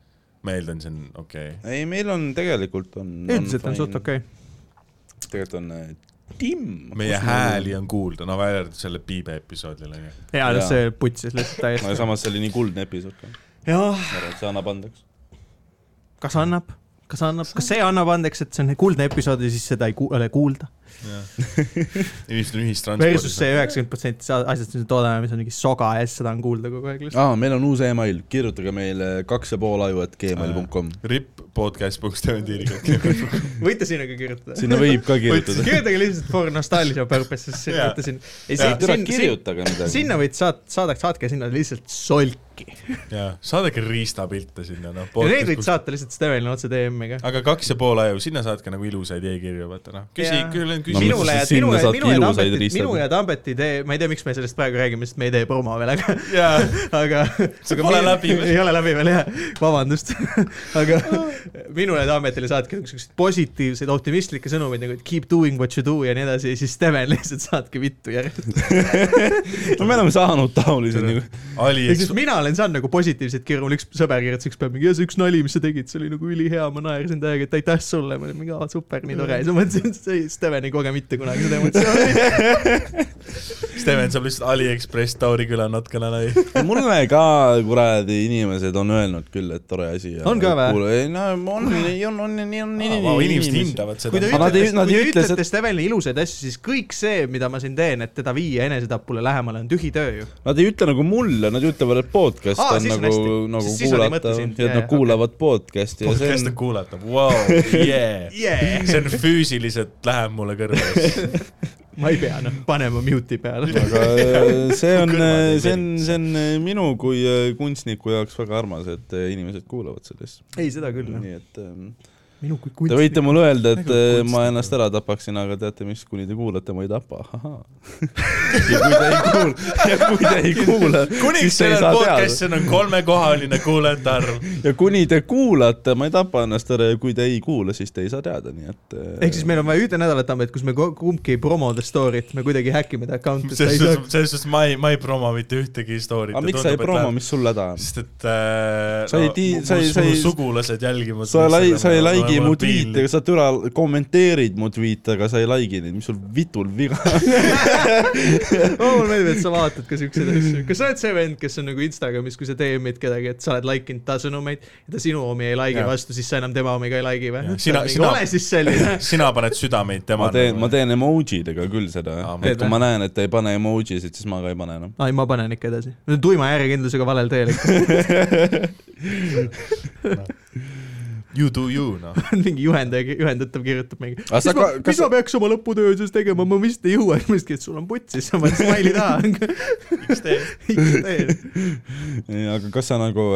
ma eeldan, see on okei okay.. ei, meil on tegelikult on. üldiselt on suht okei. tegelikult on eh, Tim. meie hääli on kuulda, no välja arvatud sellel Piibe episoodil onju. jaa Jaa., see putsis lihtsalt no ja täiesti. samas see oli nii kuldne episood ka. jah, ma arvan, et see annab andeks. kas annab, kas annab, kas see annab andeks, et see on kuldne episood ja siis seda ei ku- ole kuulda? inimesed on versus see üheksakümmend protsenti asjast, mis me toodame, mis on mingi soga ja siis seda on kuulda kogu aeg lihtsalt. aa, meil on uus email, kirjutage meile kaks ja pool aju, et gmail.com. ripp podcast.stevendiiriga. võite sinna ka kirjutada. sinna võib ka kirjutada. kirjutage lihtsalt for nostalgia purposes, Jaa. võite sinna. ei, sinna, kirjutage midagi. sinna võid saat-, saadaks, saatke sinna lihtsalt solki. jaa, saadake riistapilte sinna, noh. ja neid võid saata lihtsalt Stevenile otse DM-iga. aga kaks ja pool aju, sinna saatke nagu ilusaid e-kirju, vaata noh. küsi küll on No küsi mis- minule ja, sinna minu ja, minu Tambeti, minu ja Tambeti idee, ma ei tea, miks me sellest praegu räägime, sest me ei tee promo veel, aga, jaa, aga. See pole läbi veel. ei ole läbi veel jah, vabandust. aga minule ja Tambetile saatke niisuguseid positiivseid, optimistlikke sõnumeid nagu et keep doing what you do ja nii edasi ja siis Steven lihtsalt saatke vittu järjest. no me oleme saanud taolised nagu. Ali ehk siis mina olen saanud nagu positiivseid kirju, mul üks sõber kirjutas üks päev mingi, see üks nali, mis sa tegid, see oli nagu ülihea, ma naersin täiega, et aitäh sulle, ma olin mingi, aa super, nii tore ja siis ma mõtlesin, et see Steven ei koge mitte kunagi seda emotsiooni. Steven saab lihtsalt Aliekspress Tauri küla natukene lai. mulle ka kuradi inimesed on öelnud küll, et tore asi. On ka või? ei no on, on, on, on, on inimesed hindavad kui te seda. Nad ei- ütlete, nad kui ei te ütle ütlete Stevenile ilusaid asju, siis kõik see, mida ma siin teen, et teda viia enesetapule lähemale, on tühi töö ju. Nad ei ütle nagu mulle, nad ütlevad, et podcast Aa, on nagu nagu kuulata, et nad kuulavad podcast'i ja see podcast on on, kuulata, vau, yeah. Yeah. see on füüsiliselt, läheb mulle kõrvale. ma ei pea noh, panema mute'i peale. aga äh, see on ei, see on, see on äh, minu kui äh, kunstniku jaoks väga armas, et äh, inimesed kuulavad sellest. ei, seda küll nii et ähm, minu kui te kunstnik. võite mulle öelda, et Nagu äh, ma kunstnik. ennast ära tapaksin, aga teate mis, kuni te kuulate, ma ei tapa, ahaa. ja kui te ei kuula, ja kui te ei kuula, kuniks siis te ei saa teada. podcastil on kolmekohaline kuulajate arv. ja kuni te kuulate, ma ei tapa ennast ära ja kui te ei kuula, siis te ei saa teada, nii et äh, ehk siis meil on vaja ühte nädalat, Tambet, kus me kumbki ei promo the story't, me kuidagi häkime ta account'i. selles suhtes, selles suhtes ma ei, ma ei promo mitte ühtegi story't. aga miks sa ei promo, mis sul häda on? sest et äh, Sa ei no, tii- sa ei- sa ei- sugulased jälgivad sa lai-, sa ei ma- like'i mu tweet'e, sa türa kommenteerid mu tweet'e, aga sa ei like'i neid, mis sul vitul viga on? oh,. mulle meeldib, et sa vaatad ka siukseid asju. kas sa oled see vend, kes on nagu Instagramis, kui sa DM-id kedagi, et sa oled like inud ta sõnumeid ja ta sinu omi ei like'i vastu, siis sa enam tema omi ka ei like'i või? Sina- sina- ole siis selline. sina paned südameid tema ma teen, ma teen emoji dega küll seda Aa,, et kui ma näen, et ta ei pane emoji sid, siis ma ka ei pane enam. ai, ma panen ikka edasi. tuima järjekindlusega valel teel ikka. You do you, noh. mingi juhendaja, juhendatav kirjutab mingi. Mis sa ma mis ma peaks oma lõputöödes tegema, ma vist ei jõua, siis ma ütlesin, et sul on putsis, sa paned smile'i taha. XD. aga kas sa nagu,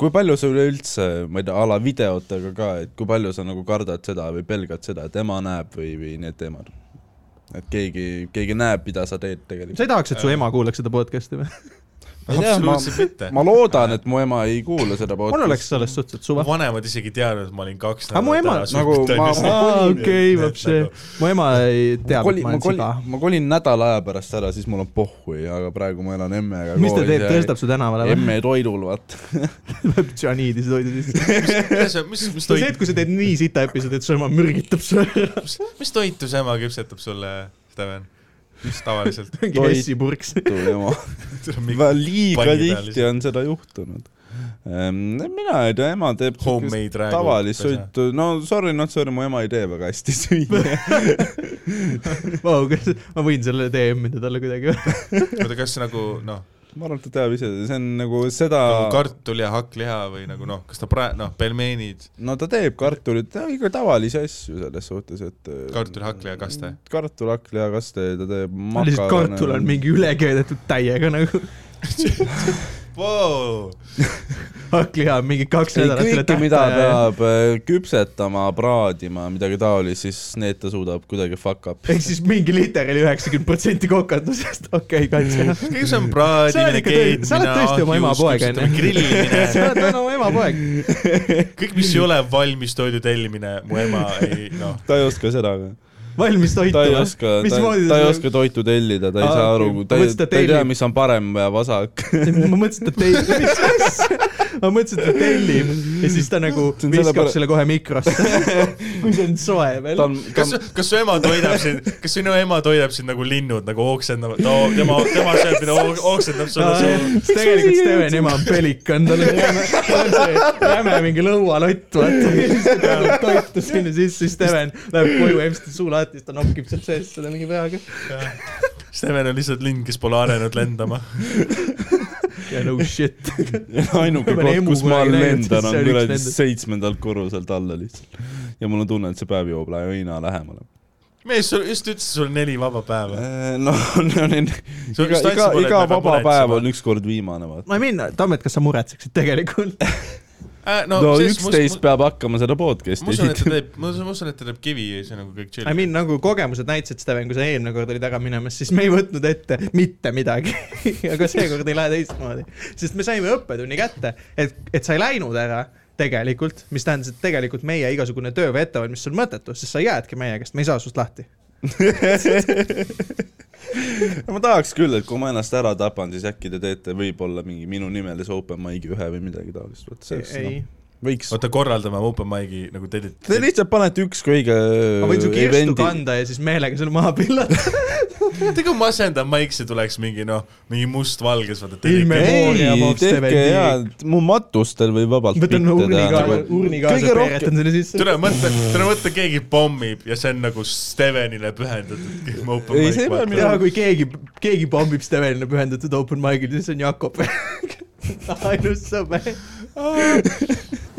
kui palju sa üleüldse, ma ei tea, a la videotega ka, et kui palju sa nagu kardad seda või pelgad seda, et ema näeb või, või need teemad? et keegi, keegi näeb, mida sa teed tegelikult. sa ei tahaks, et su ema kuulaks seda podcast'i või? Absoluutselt mitte. ma loodan, et mu ema ei kuula seda mul oleks podcast'i. sellest suhteliselt suva. vanemad isegi teadnud, et ma olin kaks mu ema- nagu ma- aa, okei, vapsi. mu ema ei tea, et kolin, ma olen siga ma kolin nädala aja pärast ära, siis mul on pohhui, aga praegu ma elan emmega mis ta teeb, tõstab su tänavale või? emme toidul, vaata. tsüaniidi su toidu sisse. mis, mis, mis see see, toit et, kui sa teed nii sita episoodi, et su ema mürgitab su ära. mis toitu su ema küpsetab sulle, Steven? Mis tavaliselt? mingi Toit. Hessi purks. ema. liiga tihti on seda juhtunud. mina ei tea, ema teeb tavalist sõitu, no sorry, not sorry, mu ema ei tee väga hästi süüa. Vau, kas ma võin selle DM-ida talle kuidagi või? oota, kas nagu noh, ma arvan, et ta teab ise, see on nagu seda, kartul ja hakkliha või nagu noh, kas ta praegu, noh, pelmeenid, no ta teeb kartulit, ikka tavalisi asju selles suhtes, et kartul, hakkliha, kaste. kartul, hakkliha-kaste, ta teeb lihtsalt kartul on mingi ülekeedetud täiega nagu, Wow. hakkliha on mingi kaks nädalat üle mida tähtaja ja peab äh, küpsetama, praadima, midagi taolist, siis need ta suudab kuidagi fuck up. ehk siis mingi liter oli üheksakümmend protsenti kokandusest, okei okay,, kats. kõik see on Sa praadimine oled, tõesti- sa oled keetmine, tõesti oma ema poeg, onju. sa grillimine, oled täna oma ema poeg. kõik, mis ei ole valmis toidu tellimine, mu ema ei noh, ta ei oska seda ka. Valmis toitu ta ei oska, ta, Mismoodi ta ei oska toitu tellida, ta ei Aa, saa aru ta ta ta ei tea, mis on parem ja vasak. ma mõtlesin, et ta tellib, mis asja, ma mõtlesin, et ta tellib. Ja siis ta nagu viskab sellepär- selle kohe mikrosse, kui see on soe veel. Ta. on, ta kas kas su ema toidab sind, kas sinu ema toidab sind nagu linnud nagu ooksendavad, ta, tema, tema sööb mida ooksendab sulle suhu. tegelikult Steveni ema on pelikan, tal on jäme, jäme mingi lõualott, vaata. ta toitu sinna sisse, siis Steven läheb koju, emstab suu lahti, siis ta nokkib sealt seest selle mingi peaga. Steven on lihtsalt lind, kes pole arenenud lendama. ja no shit. ainuke koht, kus ma lendan, on kuradi seitsmendalt korruselt alla lihtsalt. ja mul on tunne, et see päev jõuab aina lähemale. mees, sul just ütlesid, sul on neli vaba päeva. noh, Sul iga, vist iga, iga pean vaba päev on ükskord viimane, vaata. ma ei minna, Tammet, kas sa muretseksid tegelikult? Äh, no üksteist peab hakkama seda podcast'i ma usun, et ta esitama. teeb, ma usun, et ta teeb kivi ja see on nagu kõik chill I. mean nagu kogemused näitasid, Steven, kui sa eelmine kord olid ära minemas, siis me ei võtnud ette mitte midagi. aga seekord ei lähe teistmoodi, sest me saime õppetunni kätte, et, et sa ei läinud ära tegelikult, mis tähendas, et tegelikult meie igasugune töö või ettevalmistus on mõttetu, sest sa jäädki meie käest, me ei saa sinust lahti. Ma tahaks küll, et kui ma ennast ära tapan, siis äkki te teete võib-olla mingi minu nimelise open mic'i ühe või midagi taolist, vot see ei, no, võiks. oota, korraldame open mic'i nagu te Te lihtsalt panete üks kõige ma võin su kirstu kanda ja siis meelega selle maha pillata. tead, kui masendav maik see tuleks mingi noh, mingi mustvalges, vaata. Ei tehke jaa, mu matustel võib vabalt võtan urni kaasa, urni kaasa, kõige rohkem- peeretan selle sisse. tule mõtle, tule mõtle, keegi pommib ja see on nagu Stevenile pühendatud open Ei, see peab vaata. ja kui keegi, keegi pommib Stevenile pühendatud open mic'il, siis on Jakob. ainus sõber.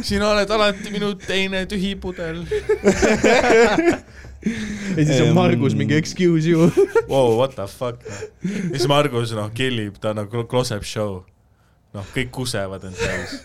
sina oled alati minu teine tühi pudel. ja siis on Margus mingi excuse you. Wow, what the fuck. ja siis Margus noh, killib, ta nagu close-up show. noh, kõik kusevad end täis.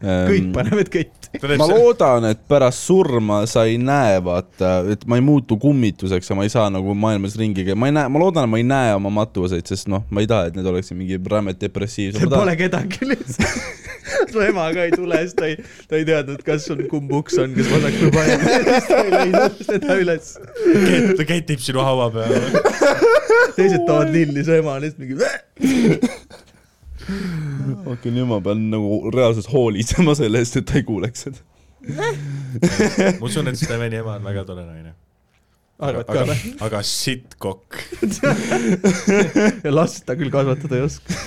Kõik panevad ketti. Ehm, ma loodan, et pärast surma sa ei näe, vaata, et ma ei muutu kummituseks ja ma ei saa nagu maailmas ringi käia, ma ei näe, ma loodan, et ma ei näe oma matuseid, sest noh, ma ei taha, et need oleksid mingi rämed depressiivsed. see pole kedagi lihtsalt. su ema ka ei tule, siis ta ei, ta ei teadnud, kas sul kumb uks on, kas vasak või parem. siis ta ei leidnud seda üles. ta ketib sinu haua peal. teised toovad lilli, su ema on lihtsalt mingi. okei, nüüd ma pean nagu reaalselt hoolitsema selle eest, et ta ei kuuleks seda. ma usun, et Steveni ema on väga tore naine. arvad ka aga või?, aga sitt kokk. ja last ta küll kasvatada ei oska.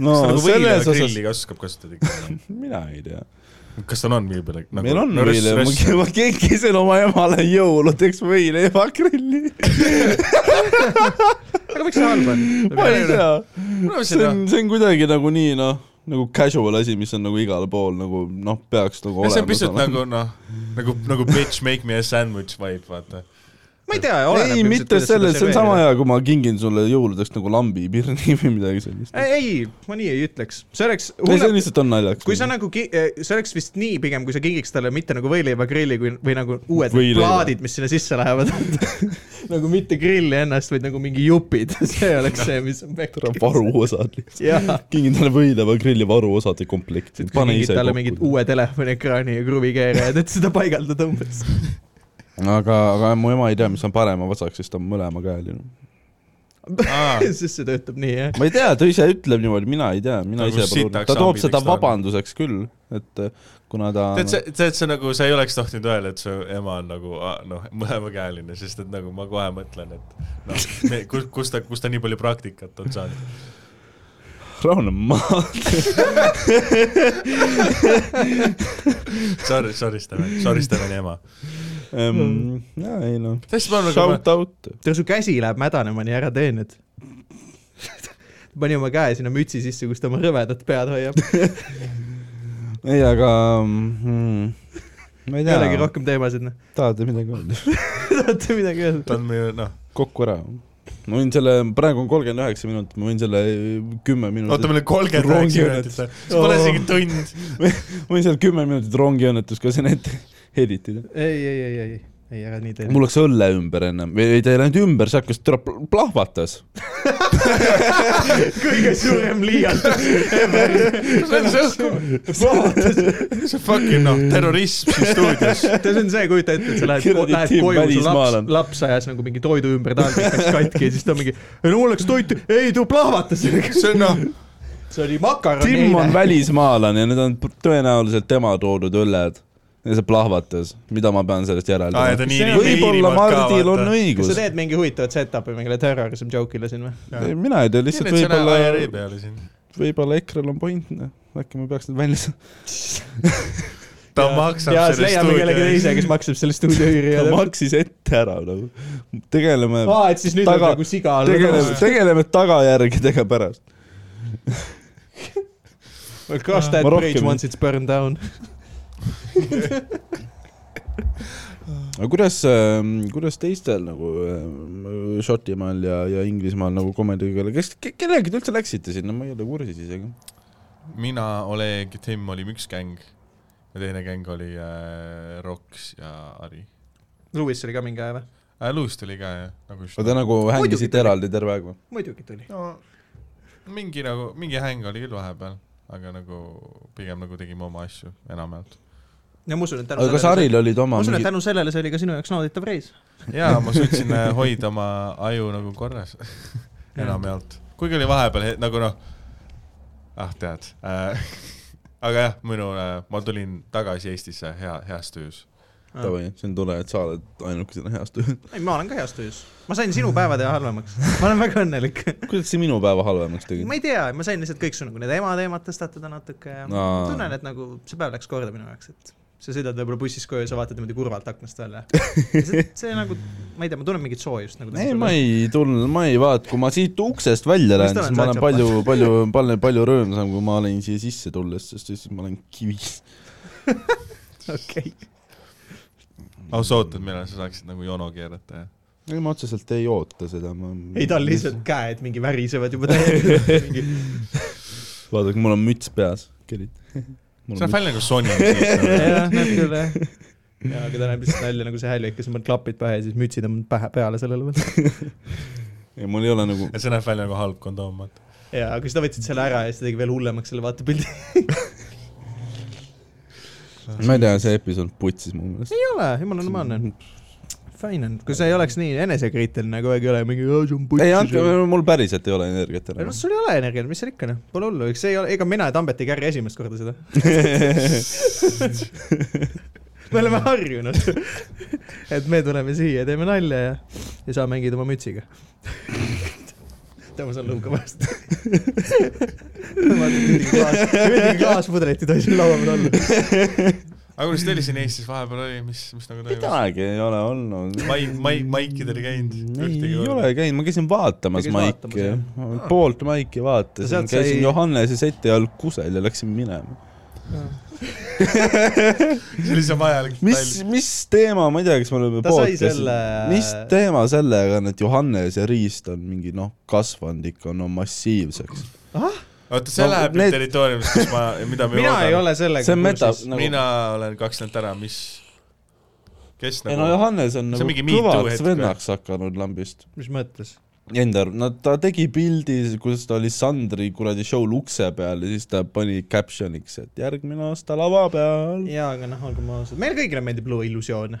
no kas ta nagu selles osas grilli ka oskab kasutada ikka? mina ei tea. Kas tal on viibil nagu,? meil on võile, ma, ma kinkisin oma emale jõuludeks võile ja makrilli. aga miks see halb on? ma ei tea, ma see on, see on kuidagi nagu nii noh, nagu casual asi, mis on nagu igal pool nagu noh, peaks nagu see on olema. pisut nagu noh, nagu, nagu bitch make me a sandwich vibe, vaata. Ma ei tea, ei, mitte selles, see on sama hea, kui ma kingin sulle jõuludeks nagu lambi, pirni või midagi sellist. ei, ei, ma nii ei ütleks, see oleks ei, see lihtsalt on naljakas. kui sa nagu, see oleks vist nii pigem, kui sa kingiks talle mitte nagu võileivagrilli kui, või nagu uued Võileiva. plaadid, mis sinna sisse lähevad. nagu mitte grilli ennast, vaid nagu mingi jupid, see oleks see, mis on pekki. varuosad lihtsalt. kingin talle võideva grilli varuosade komplekti. kui sa kingid talle mingit uue telefoniekraani ja kruvikeerajad, et seda paigaldada umbes. aga, aga mu ema ei tea, mis on parem ja vasak, sest ta on mõlema käel ju. sest see töötab nii, jah. ma ei tea, ta ise ütleb niimoodi, mina ei tea, mina Nagu ise pole ta toob seda vabanduseks küll, et äh, kuna ta tead, see, tead, see nagu, sa ei oleks tohtinud öelda, et su ema on nagu ah, noh, mõlemakäeline, sest et nagu ma kohe mõtlen, et noh, kus, kus ta, kus ta nii palju praktikat on saanud. rahune maha. Sorry, sorry Steven, sorry Steveni ema. jaa, ei noh, shout out. tead, su käsi läheb mädanema, nii ära tee nüüd. pani oma käe sinna mütsi sisse, kus ta oma rõvedat pead hoiab. ei, aga mm, ma ei ei olegi tea, rohkem teemasid, noh. tahate midagi öelda? tahate midagi öelda? ta on meie noh, kokku ära. ma võin selle, praegu on kolmkümmend üheksa minutit, ma võin selle kümme oota, minutit, meil on kolmkümmend üheksa minutit või? see pole isegi tund. ma võin selle kümme minutit rongiõnnetust ka sinna ette editida. ei, ei, ei, ei, ei ära nii tee. mul läks õlle ümber ennem, või ei ta ei läinud ümber, see hakkas, tule plahvatas. kõige suurem liialdus. see on see, see fucking noh, terrorism siin stuudios. see on see, kujuta ette, et sa lähed, lähed koju, su laps laps ajas nagu mingi toidu ümber taldrik läks katki ja siis ta mingi, ei no mul läks toitu, ei too plahvatas. see on noh, see oli makaron Tim on välismaalane ja need on tõenäoliselt tema toodud õlled ja see plahvatas, mida ma pean sellest ja järeldama on- võib-olla Mardil on kas õigus sa. teed mingi huvitavat setup'i mingile terrorism joke'ile siin või? mina ei tea, lihtsalt võib-olla. Võib-olla, EKRE-l on point, äkki ma peaks need välja saama. ta maksab ja siis selle leiame kellegi stuudio teise, kes maksab selle stuudio üüri ja ta maksis ette ära nagu. tegeleme, aa, et siis nüüd Taga- on nagu siga all. tegeleme, tegeleme tagajärgedega pärast. Cross that bridge once it's burned down. Aga kuidas, kuidas teistel nagu äh, Šotimaal ja, ja Inglismaal nagu komediga, kes, kellega te üldse läksite sinna, ma ei ole kursis isegi. mina, Oleg, Tim olime üks gäng ja teine gäng oli äh, Roks ja Ari Lewis oli ka mingi aja või? äh,. Luis tuli ka jah, nagu te nagu hängisite eraldi terve aeg või? muidugi tuli. no mingi nagu, mingi häng oli küll vahepeal, aga nagu pigem nagu tegime oma asju enamjaolt. Ja ma usun, et tänu aga kas Haril olid ma oma usun, et mingi, tänu sellele see oli ka sinu jaoks nauditav reis. jaa, ma suutsin äh, hoida oma aju nagu korras enamjaolt, kuigi oli vahepeal he- nagu noh, ah tead äh, aga jah, minu äh,, ma tulin tagasi Eestisse hea, heas töös. davai, see on tore, et sa oled ainukesena heas töös. ei, ma olen ka heas töös. ma sain sinu päeva teha halvemaks. ma olen väga õnnelik. kuidas sa minu päeva halvemaks tegid ma? ei tea, ma sain lihtsalt kõik su nagu need emateemad tõstatada natuke ja ma Aa. tunnen, et nagu see päev läks korda minu jaoks, et sa sõidad võib-olla bussis koju ja sa vaatad niimoodi kurvalt aknast välja. see, see nagu, ma ei tea, ma tunnen mingit soojust nagu. ei, ma ei tulnud, ma ei vaata, kui ma siit uksest välja lähen, siis ma olen palju, palju, palju, palju rõõmsam, kui ma olin siia sisse tulles, sest siis ma olen kivis. okei. oh, sa ootad, millal sa saaksid nagu jono keerata, jah? ei, ma otseselt ei oota seda, ma ei, tal lihtsalt käed mingi värisevad juba mingi vaadake, mul on müts peas, kerid. See näeb välja nagu Sony. jah, näeb küll jah. ja, aga ta näeb lihtsalt välja nagu see hälvik, kes on pannud klapid pähe ja siis mütsi tõmbanud pähe, peale sellele veel. ei, mul ei ole nagu, ja see näeb välja nagu halb kondoom, vaata. ja, aga siis ta võtsid selle ära ja siis ta tegi veel hullemaks selle vaatepildi. ma ei tea, see episood putsis mu meelest. ei ole, jumala normaalne on. Fine on, kui sa ei oleks nii enesekriitiline kogu aeg ei ole mingi, see on ei, andke mul päriselt ei ole energiat ei no enam. sul ei ole energiat, mis seal ikka noh, pole hullu, eks see ei ole, ega mina ja Tambet ei kärri esimest korda seda. me oleme harjunud, et me tuleme siia, teeme nalja ja, ja sa mängid oma mütsiga. tema seal lõuga vastu. ühtegi klaaspudelit ei tohi siin laua peal olla. Aga kuidas teil siin Eestis vahepeal oli, mis, mis nagu toimus? midagi ei ole olnud. Mai-, Mai-, Maikidel ei käinud ei ole käinud, ma käisin vaatamas Maiki. poolt Maiki vaatasin. Käisin sai- Johannese seti all kusel ja läksin minema. see oli see vajalik mis, mis teema, ma ei tea, kas me oleme podcast'i- selle- mis teema sellega on, et Johannes ja Riist on mingi noh, kasvanud ikka no massiivseks. oota, see No läheb need- territooriumist, kus ma, mida me mina ei ole sellega kursis. nagu mina olen kaks nädalat ära, mis, kes ei no nagu, Johannes on nagu kõvaks vennaks hakanud lambist. mis mõttes? Enda, no ta tegi pildi, kuidas ta oli Sandri kuradi show'l ukse peal ja siis ta pani caption'iks, et järgmine aasta lava peal. jaa, aga noh, olgem ausad, meile kõigile meeldib luua illusioone.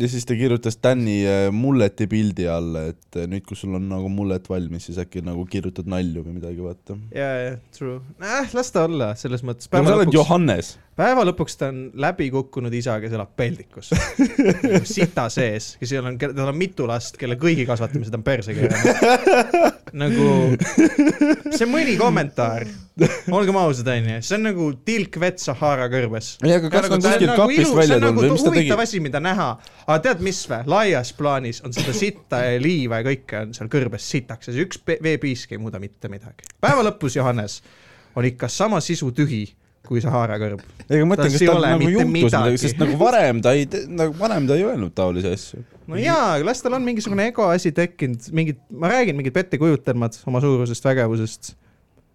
Ja siis ta kirjutas Danny äh, mulleti pildi alla, et äh, nüüd, kui sul on nagu mullet valmis, siis äkki nagu kirjutad nalju või midagi, vaata. jaa, jaa, true. äh, las ta olla, selles mõttes. no sa oled Johannes. Päeva lõpuks ta on läbi kukkunud isa, kes elab peldikus. sita sees, kes ei ole, tal on mitu last, kelle kõigi kasvatamised on perse keeranud. nagu, see mõni kommentaar, olgem ausad, onju, see on nagu tilk vett Sahara kõrbes. ei, aga kas nagu ta on ta kuskilt nagu kapist välja nagu tulnud või mis ta tegi huvitav? asi, mida näha. aga tead, mis vä, laias plaanis on seda sitta ja liiva ja kõike on seal kõrbes sitaks ja see üks veepiisk ei muuda mitte midagi. päeva lõpus, Johannes, on ikka sama sisu tühi kui Sahara kõrb. ega ma mõtlen, kas tal nagu juhtus midagi, midagi. sest nagu varem ta ei, nagu varem ta ei öelnud taolisi asju. no jaa, las tal on mingisugune ego asi tekkinud, mingid, ma räägin, mingid pettekujutelmad oma suurusest vägevusest.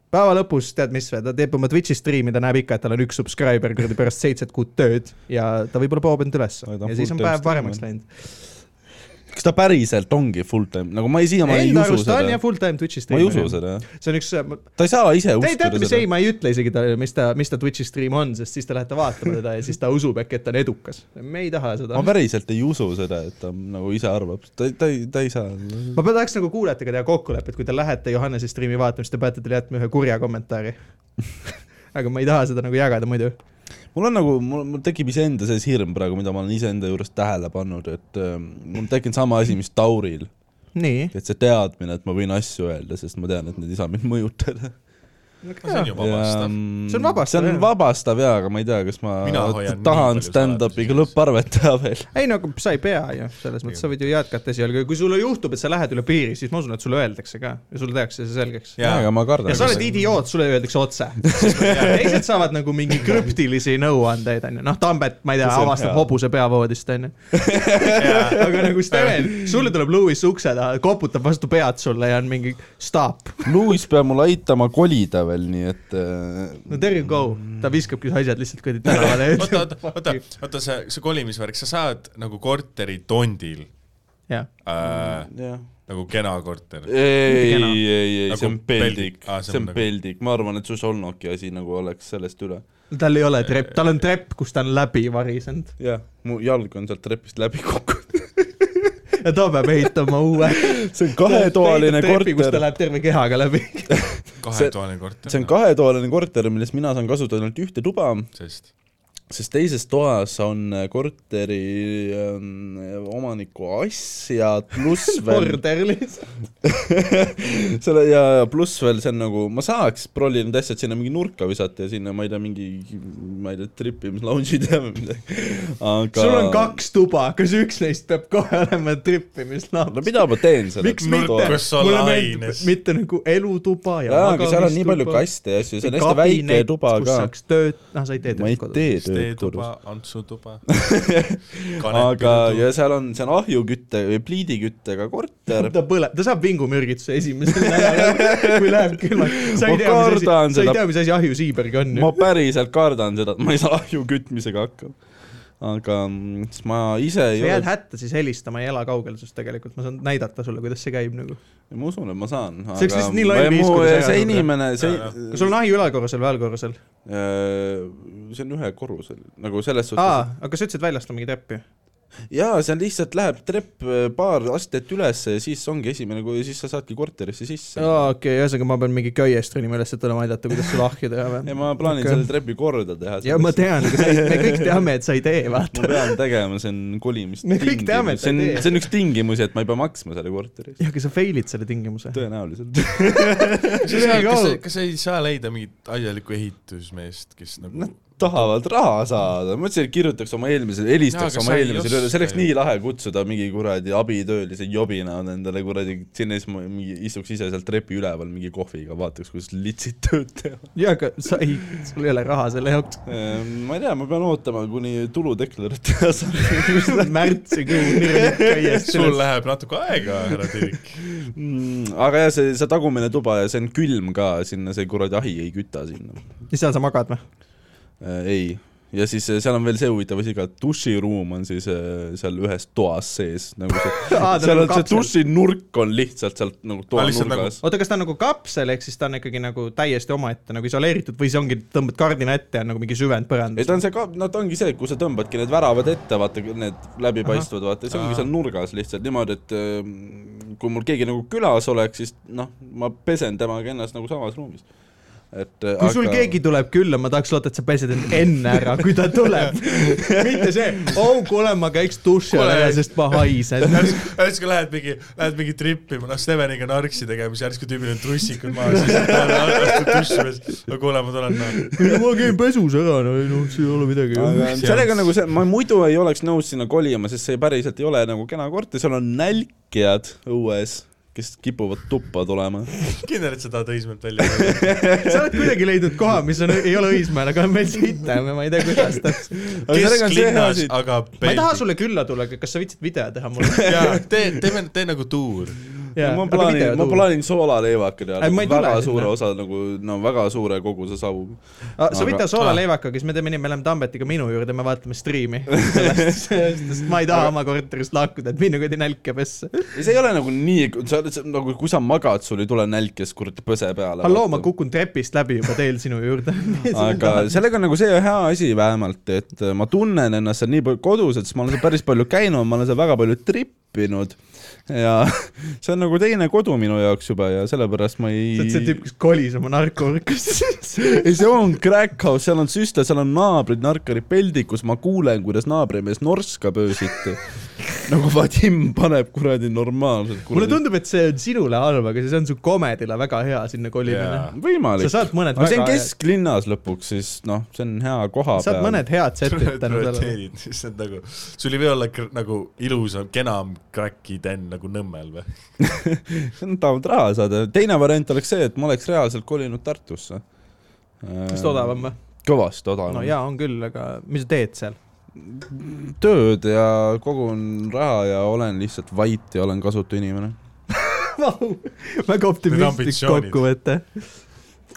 päeva lõpus tead mis või, ta teeb oma Twitch'i striimi, ta näeb ikka, et tal on üks subscriber kuradi pärast seitset kuud tööd ja ta võib-olla poob end ülesse ja siis on päev paremaks läinud. Kas ta päriselt ongi full time, nagu ma ei siiamaani ei Enda usu arust ta on seda jah, full time Twitch'i ma ei usu. seda, see on üks, ta ei saa ise uskuda mis ei, seda. ma ei ütle isegi talle, mis ta, mis ta Twitch'i stream on, sest siis te lähete vaatama teda ja siis ta usub äkki, et ta on edukas. me ei taha seda ma. päriselt ei usu seda, et ta nagu ise arvab, ta, ta ei, ta ei saa. ma tahaks nagu kuulajatega teha kokkulepet, kui te lähete Johannese striimi vaatama, siis te peate talle jätma ühe kurja kommentaari. aga ma ei taha seda nagu jagada muidu. Mul on nagu, mul, tekib iseenda sees hirm praegu, mida ma olen iseenda juures tähele pannud, et äh, mul on tekkinud sama asi, mis Tauril. et see teadmine, et ma võin asju öelda, sest ma tean, et need ei saa mind mõjutada. See on ju vabastav. See on vabastav, see on vabastav jaa, aga ma ei tea, kas ma tahan stand-up'iga lõpparvet teha veel. ei no aga sa ei pea ju, selles mõttes sa võid ju jätkata esialgu ja kui sulle juhtub, et sa lähed üle piiri, siis ma usun, et sulle öeldakse ka ja sulle tehakse see selgeks. Jaa. aga ma kardan. ja sa oled idioot, sulle öeldakse otse. teised saavad nagu mingi krüptilisi nõuandeid, onju, noh, Tambet, ma ei tea, avastab hobuse peavoodist, onju. aga nagu Steven, sulle tuleb Lewis ukse taha, koputab vastu pead sulle ja on mingi stop. Louis peab mul aitama kolida veel, nii et äh, no there you go, ta viskabki asjad lihtsalt kuradi tänavale oota, oota, oota, oota, see, see kolimisvärk, sa saad nagu korteri tondil jah, äh,, jah. nagu kena korter. ei, ei, ei, ei, Nagu see on peldik, peldik. See on nagu- peldik, ma arvan, et su Solnoki asi nagu oleks sellest üle. tal ei ole trepp, tal on trepp, kus ta on läbi varisenud jah, mu jalg on sealt trepist läbi kukkunud. ja ta peab ehitama uue. see on kahetoaline kus ta korter, läheb terve kehaga läbi. Kahetoaline korter. see on. kahetoaline korter, millest mina saan kasutada ainult ühte tuba, sest sest teises toas on korteri ähm, omaniku asjad pluss veel order lihtsalt. selle ja, ja pluss veel see on nagu, ma saaks prolli need asjad sinna mingi nurka visata ja sinna, ma ei tea, mingi, ma ei tea, trippimislounge'i teha või midagi. aga sul on kaks tuba, kas üks neist peab kohe olema trippimislavas no? mida ma teen selle miks mitte mulle meeldib mitte nagu elutuba ja jaa, aga seal on nii palju kaste ja asju, see on hästi väike tuba kus ka. saaks tööd, noh, sa ei tee ma ei tööd kodus. tee tööd teetuba Antsu tuba. aga, ja seal on, see on ahjukütte või pliidiküttega korter. ta põleb, ta saab vingumürgituse esimesel nädalal, kui läheb külmaks. sa ei tea, mis asi, sa ei tea, mis asi ahjusiiberg on ma päriselt kardan seda, et ma ei saa ahju kütmisega hakkama. Aga mm, siis ma ise ei sa jääd ole, hätta siis helistama, ei ela kaugel sinust tegelikult, ma saan näidata sulle, kuidas see käib nagu. ma usun, et ma saan. See oleks lihtsalt nii loll viis, kuidas see tulla. inimene, see kas sul on ahju ülalkorrusel või allkorrusel? see on ühe korrusel, nagu selles suhtes aa, aga sa ütlesid väljast on mingi trepp ju. jaa, seal lihtsalt läheb trepp äh, paar astet ülesse ja siis ongi esimene, kui siis sa saadki korterisse sisse. aa, okei, ühesõnaga ma pean mingi köiest ronima üles, et tulema aidata, kuidas sul ahju teha ja või? ma plaanin okay. selle trepi korda teha. ja ma tean, aga sa ei, me kõik teame, et sa ei tee, ma vaata. pean tegema, see on kolimist Me kõik teame, et see sa on ei, tee. see on üks tingimusi, et ma ei pea maksma selle korteri eest. jah, aga sa fail'id selle tingimuse. tõenäoliselt. kas kas sa ei saa leida mingit asjalikku ehitusmeest, kes nagu Nad tahavad raha saada, ma mõtlesin, et kirjutaks oma eelmisele, helistaks aga oma eelmisele see oleks nii lahe kutsuda mingi kuradi abitöölise jobina endale kuradi sinna siis ma mingi istuks ise seal trepi üleval mingi kohviga, vaataks, kuidas litsid tööd teevad. jaa, aga sa ei, sul ei ole raha selle jaoks. ma ei tea, ma pean ootama, kuni tuludeklarat teha saan. märtsikuu sul läheb natuke aega, härra Tirik. Mm, aga jah, see, see tagumine tuba ja see on külm ka, sinna see kuradi ahi ei küta sinna ja seal sa magad või? äh,. ei, ja siis äh, seal on veel see huvitav asi ka, et duširuum on siis äh, seal ühes toas sees, nagu see Aa, ta on seal nagu on see dušinurk on lihtsalt sealt nagu toa nagu- nurgas. oota, kas ta on nagu kapsel, ehk siis ta on ikkagi nagu täiesti omaette nagu isoleeritud või see ongi, tõmbad kardina ette ja on nagu mingi süvend ei, põrandas ta? on see ka, no ta ongi see, kui sa tõmbadki need väravad ette, vaata need läbipaistvad, vaata, see ongi Ahah. seal nurgas lihtsalt niimoodi, et ähm, kui mul keegi nagu külas oleks, siis noh, ma pesen temaga ennast nagu samas ruumis. Et kui sul keegi tuleb külla, ma tahaks loota, et sa pesed end enne ära, kui ta tuleb. mitte see, oh kuule, ma käiks duši all ära, sest ma haisen. järsku, lähed mingi, lähed mingi tripima, noh, Steveniga narksi tegema, siis järsku tüübil on trussikud maas, siis astud dusši peas. no kuule, ma tulen, noh. ma käin pesus ära, no ei noh, see ei ole midagi. aga sellega nagu see, ma muidu ei oleks nõus sinna kolima, sest see päriselt ei ole nagu kena korter, seal on nälkijad õues, kes kipuvad tuppa tulema. kindel, et sa tahad Õismäelt välja sa oled kuidagi leidnud koha, mis on, ei ole Õismäel, aga on veel sitem ja ma ei tea, kuidas täpselt. kesklinnas, aga ma ei taha sulle külla tulla, aga kas sa viitsid video teha mulle? jaa, tee, teeme, tee nagu tuur. Ma plaanin, ma plaanin soolaleivaka teha väga tule suure sinna. osa nagu, no väga suure koguse savu. sa võid teha soolaleivaga, siis me teeme nii, me läheme Tambetiga minu juurde, me vaatame striimi. sest ma ei taha oma korterist lahkuda, et mine kuradi nälke pessa. ja see ei ole nagu nii, sa oled nagu, kui sa magad, sul ei tule nälg, kes kuradi põse peale. halloo, ma kukun trepist läbi juba teel sinu juurde. aga sellega on nagu see hea asi vähemalt, et ma tunnen ennast seal nii palju kodus, et siis ma olen seal päris palju käinud, ma olen seal väga palju trippinud ja see on nagu teine kodu minu jaoks juba ja sellepärast ma ei sa oled see tüüp, kes kolis oma narkoorkast. ei, see on crack house, seal on süstle, seal on naabrid narkarid peldikus, ma kuulen, kuidas naabrimees norskab öösiti. Nagu Vadim paneb kuradi normaalselt. mulle tundub, et see on sinule halb, aga see on su komedile väga hea sinna kolimine Jaa.. võimalik sa. saad mõned aga see on väga head, kesklinnas lõpuks, siis noh, see on hea koha saad peal. mõned head setid tänu sellele. siis on nagu, sul ei või olla nagu ilusam, kenam crack'i den nagu Nõmmel või? see on tahavad raha saada, teine variant oleks see, et ma oleks reaalselt kolinud Tartusse. vist odavam või? kõvasti odavam no jaa, on küll, aga mis sa teed seal? Tööd ja kogun raha ja olen lihtsalt vait ja olen kasutu inimene. väga optimistlik. kokkuvõte.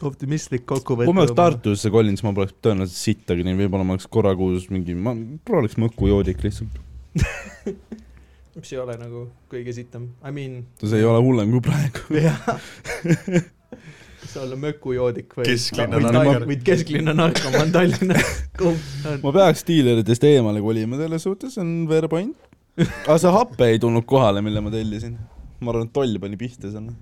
optimistlik kokkuvõte. kui ma oleks. Tartusse kolinud, siis ma poleks tõenäoliselt sittagi nii, võib-olla ma oleks korra kuus mingi, ma võib-olla oleks mõkujoodik lihtsalt. mis ei ole nagu kõige sitem, I mean, see ei ole hullem kui praegu. jah. Sa olla mökujoodik või? Kesklinna narkomaan. Võid kesklinna narkomaan Tallinnas. ma peaks diileritest eemale kolima, selles suhtes on fair point. aga see hape ei tulnud kohale, mille ma tellisin. ma arvan, et toll pani pihta selle.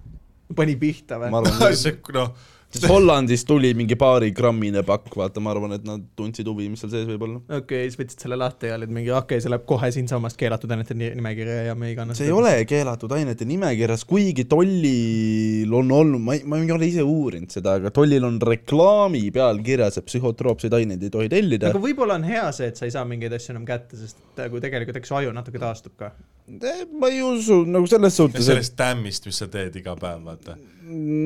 pani pihta või ma? arvan, see, noh, sest Hollandist tuli mingi paarigrammine pakk, vaata, ma arvan, et nad tundsid huvi, mis seal sees võib olla. okei okay,, siis võtsid selle lahti ja olid mingi, okei okay,, see läheb kohe siinsamas keelatud ainete ni- nimekirja ja me ei kanna see ei ole keelatud ainete nimekirjas, kuigi tollil on olnud, ma ei, ma ei ole ise uurinud seda, aga tollil on reklaami peal kirjas, et psühhotroopseid aineid ei tohi tellida aga. võib-olla on hea see, et sa ei saa mingeid asju enam kätte, sest nagu tegelikult eks su aju natuke taastub ka. Ma ei usu, nagu selles suhtes, sellest tämmist, mis sa teed iga päev, vaata.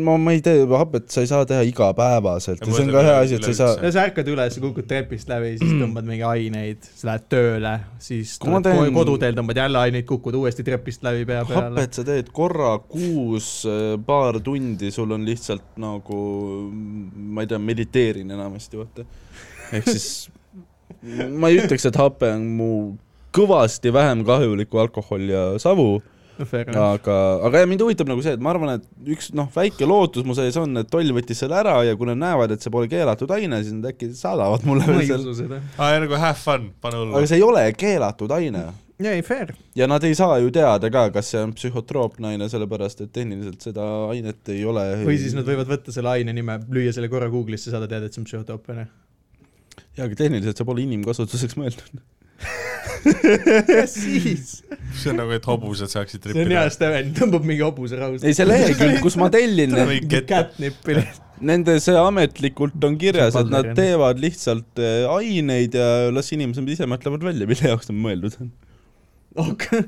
ma, ma ei tee, hapet sa ei saa teha igapäevaselt ja see on ka hea asi, et sa ei saa ja sa ärkad üles, kukud trepist läbi, siis tõmbad mingi aineid, sa lähed tööle, siis tuled teen- teen... koduteel tõmbad jälle aineid, kukud uuesti trepist läbi pea peale. hapet sa teed korra kuus, paar tundi, sul on lihtsalt nagu, ma ei tea, mediteerin enamasti, vaata. ehk siis ma ei ütleks, et hape on mu kõvasti vähem kahjulik kui alkohol ja savu, aga, aga jah, mind huvitab nagu see, et ma arvan, et üks noh, väike lootus mu sees on, et toll võttis selle ära ja kui nad näevad, et see pole keelatud aine, siis nad äkki saadavad mulle ma ei usu seda. aa, nagu have fun, pane hullu aga. see ei ole keelatud aine ei, fair. ja nad ei saa ju teada ka, kas see on psühhotroopne aine, sellepärast et tehniliselt seda ainet ei ole. või siis nad võivad võtta selle aine nime, lüüa selle korra Google'isse, saada teada, et see on psühhotroopne. jaa, aga tehniliselt see pole inimkasutuseks mõeldud. Ja siis, see on nagu, et hobused saaksid see on hea, trippida. Steven tõmbab mingi hobuse rahust. ei, see lehekülg, kus ma tellin, Catnip'i. nende see ametlikult on kirjas, et nad teevad lihtsalt äh, aineid ja las inimesed ise mõtlevad välja, mille jaoks nad mõeldud on. okei,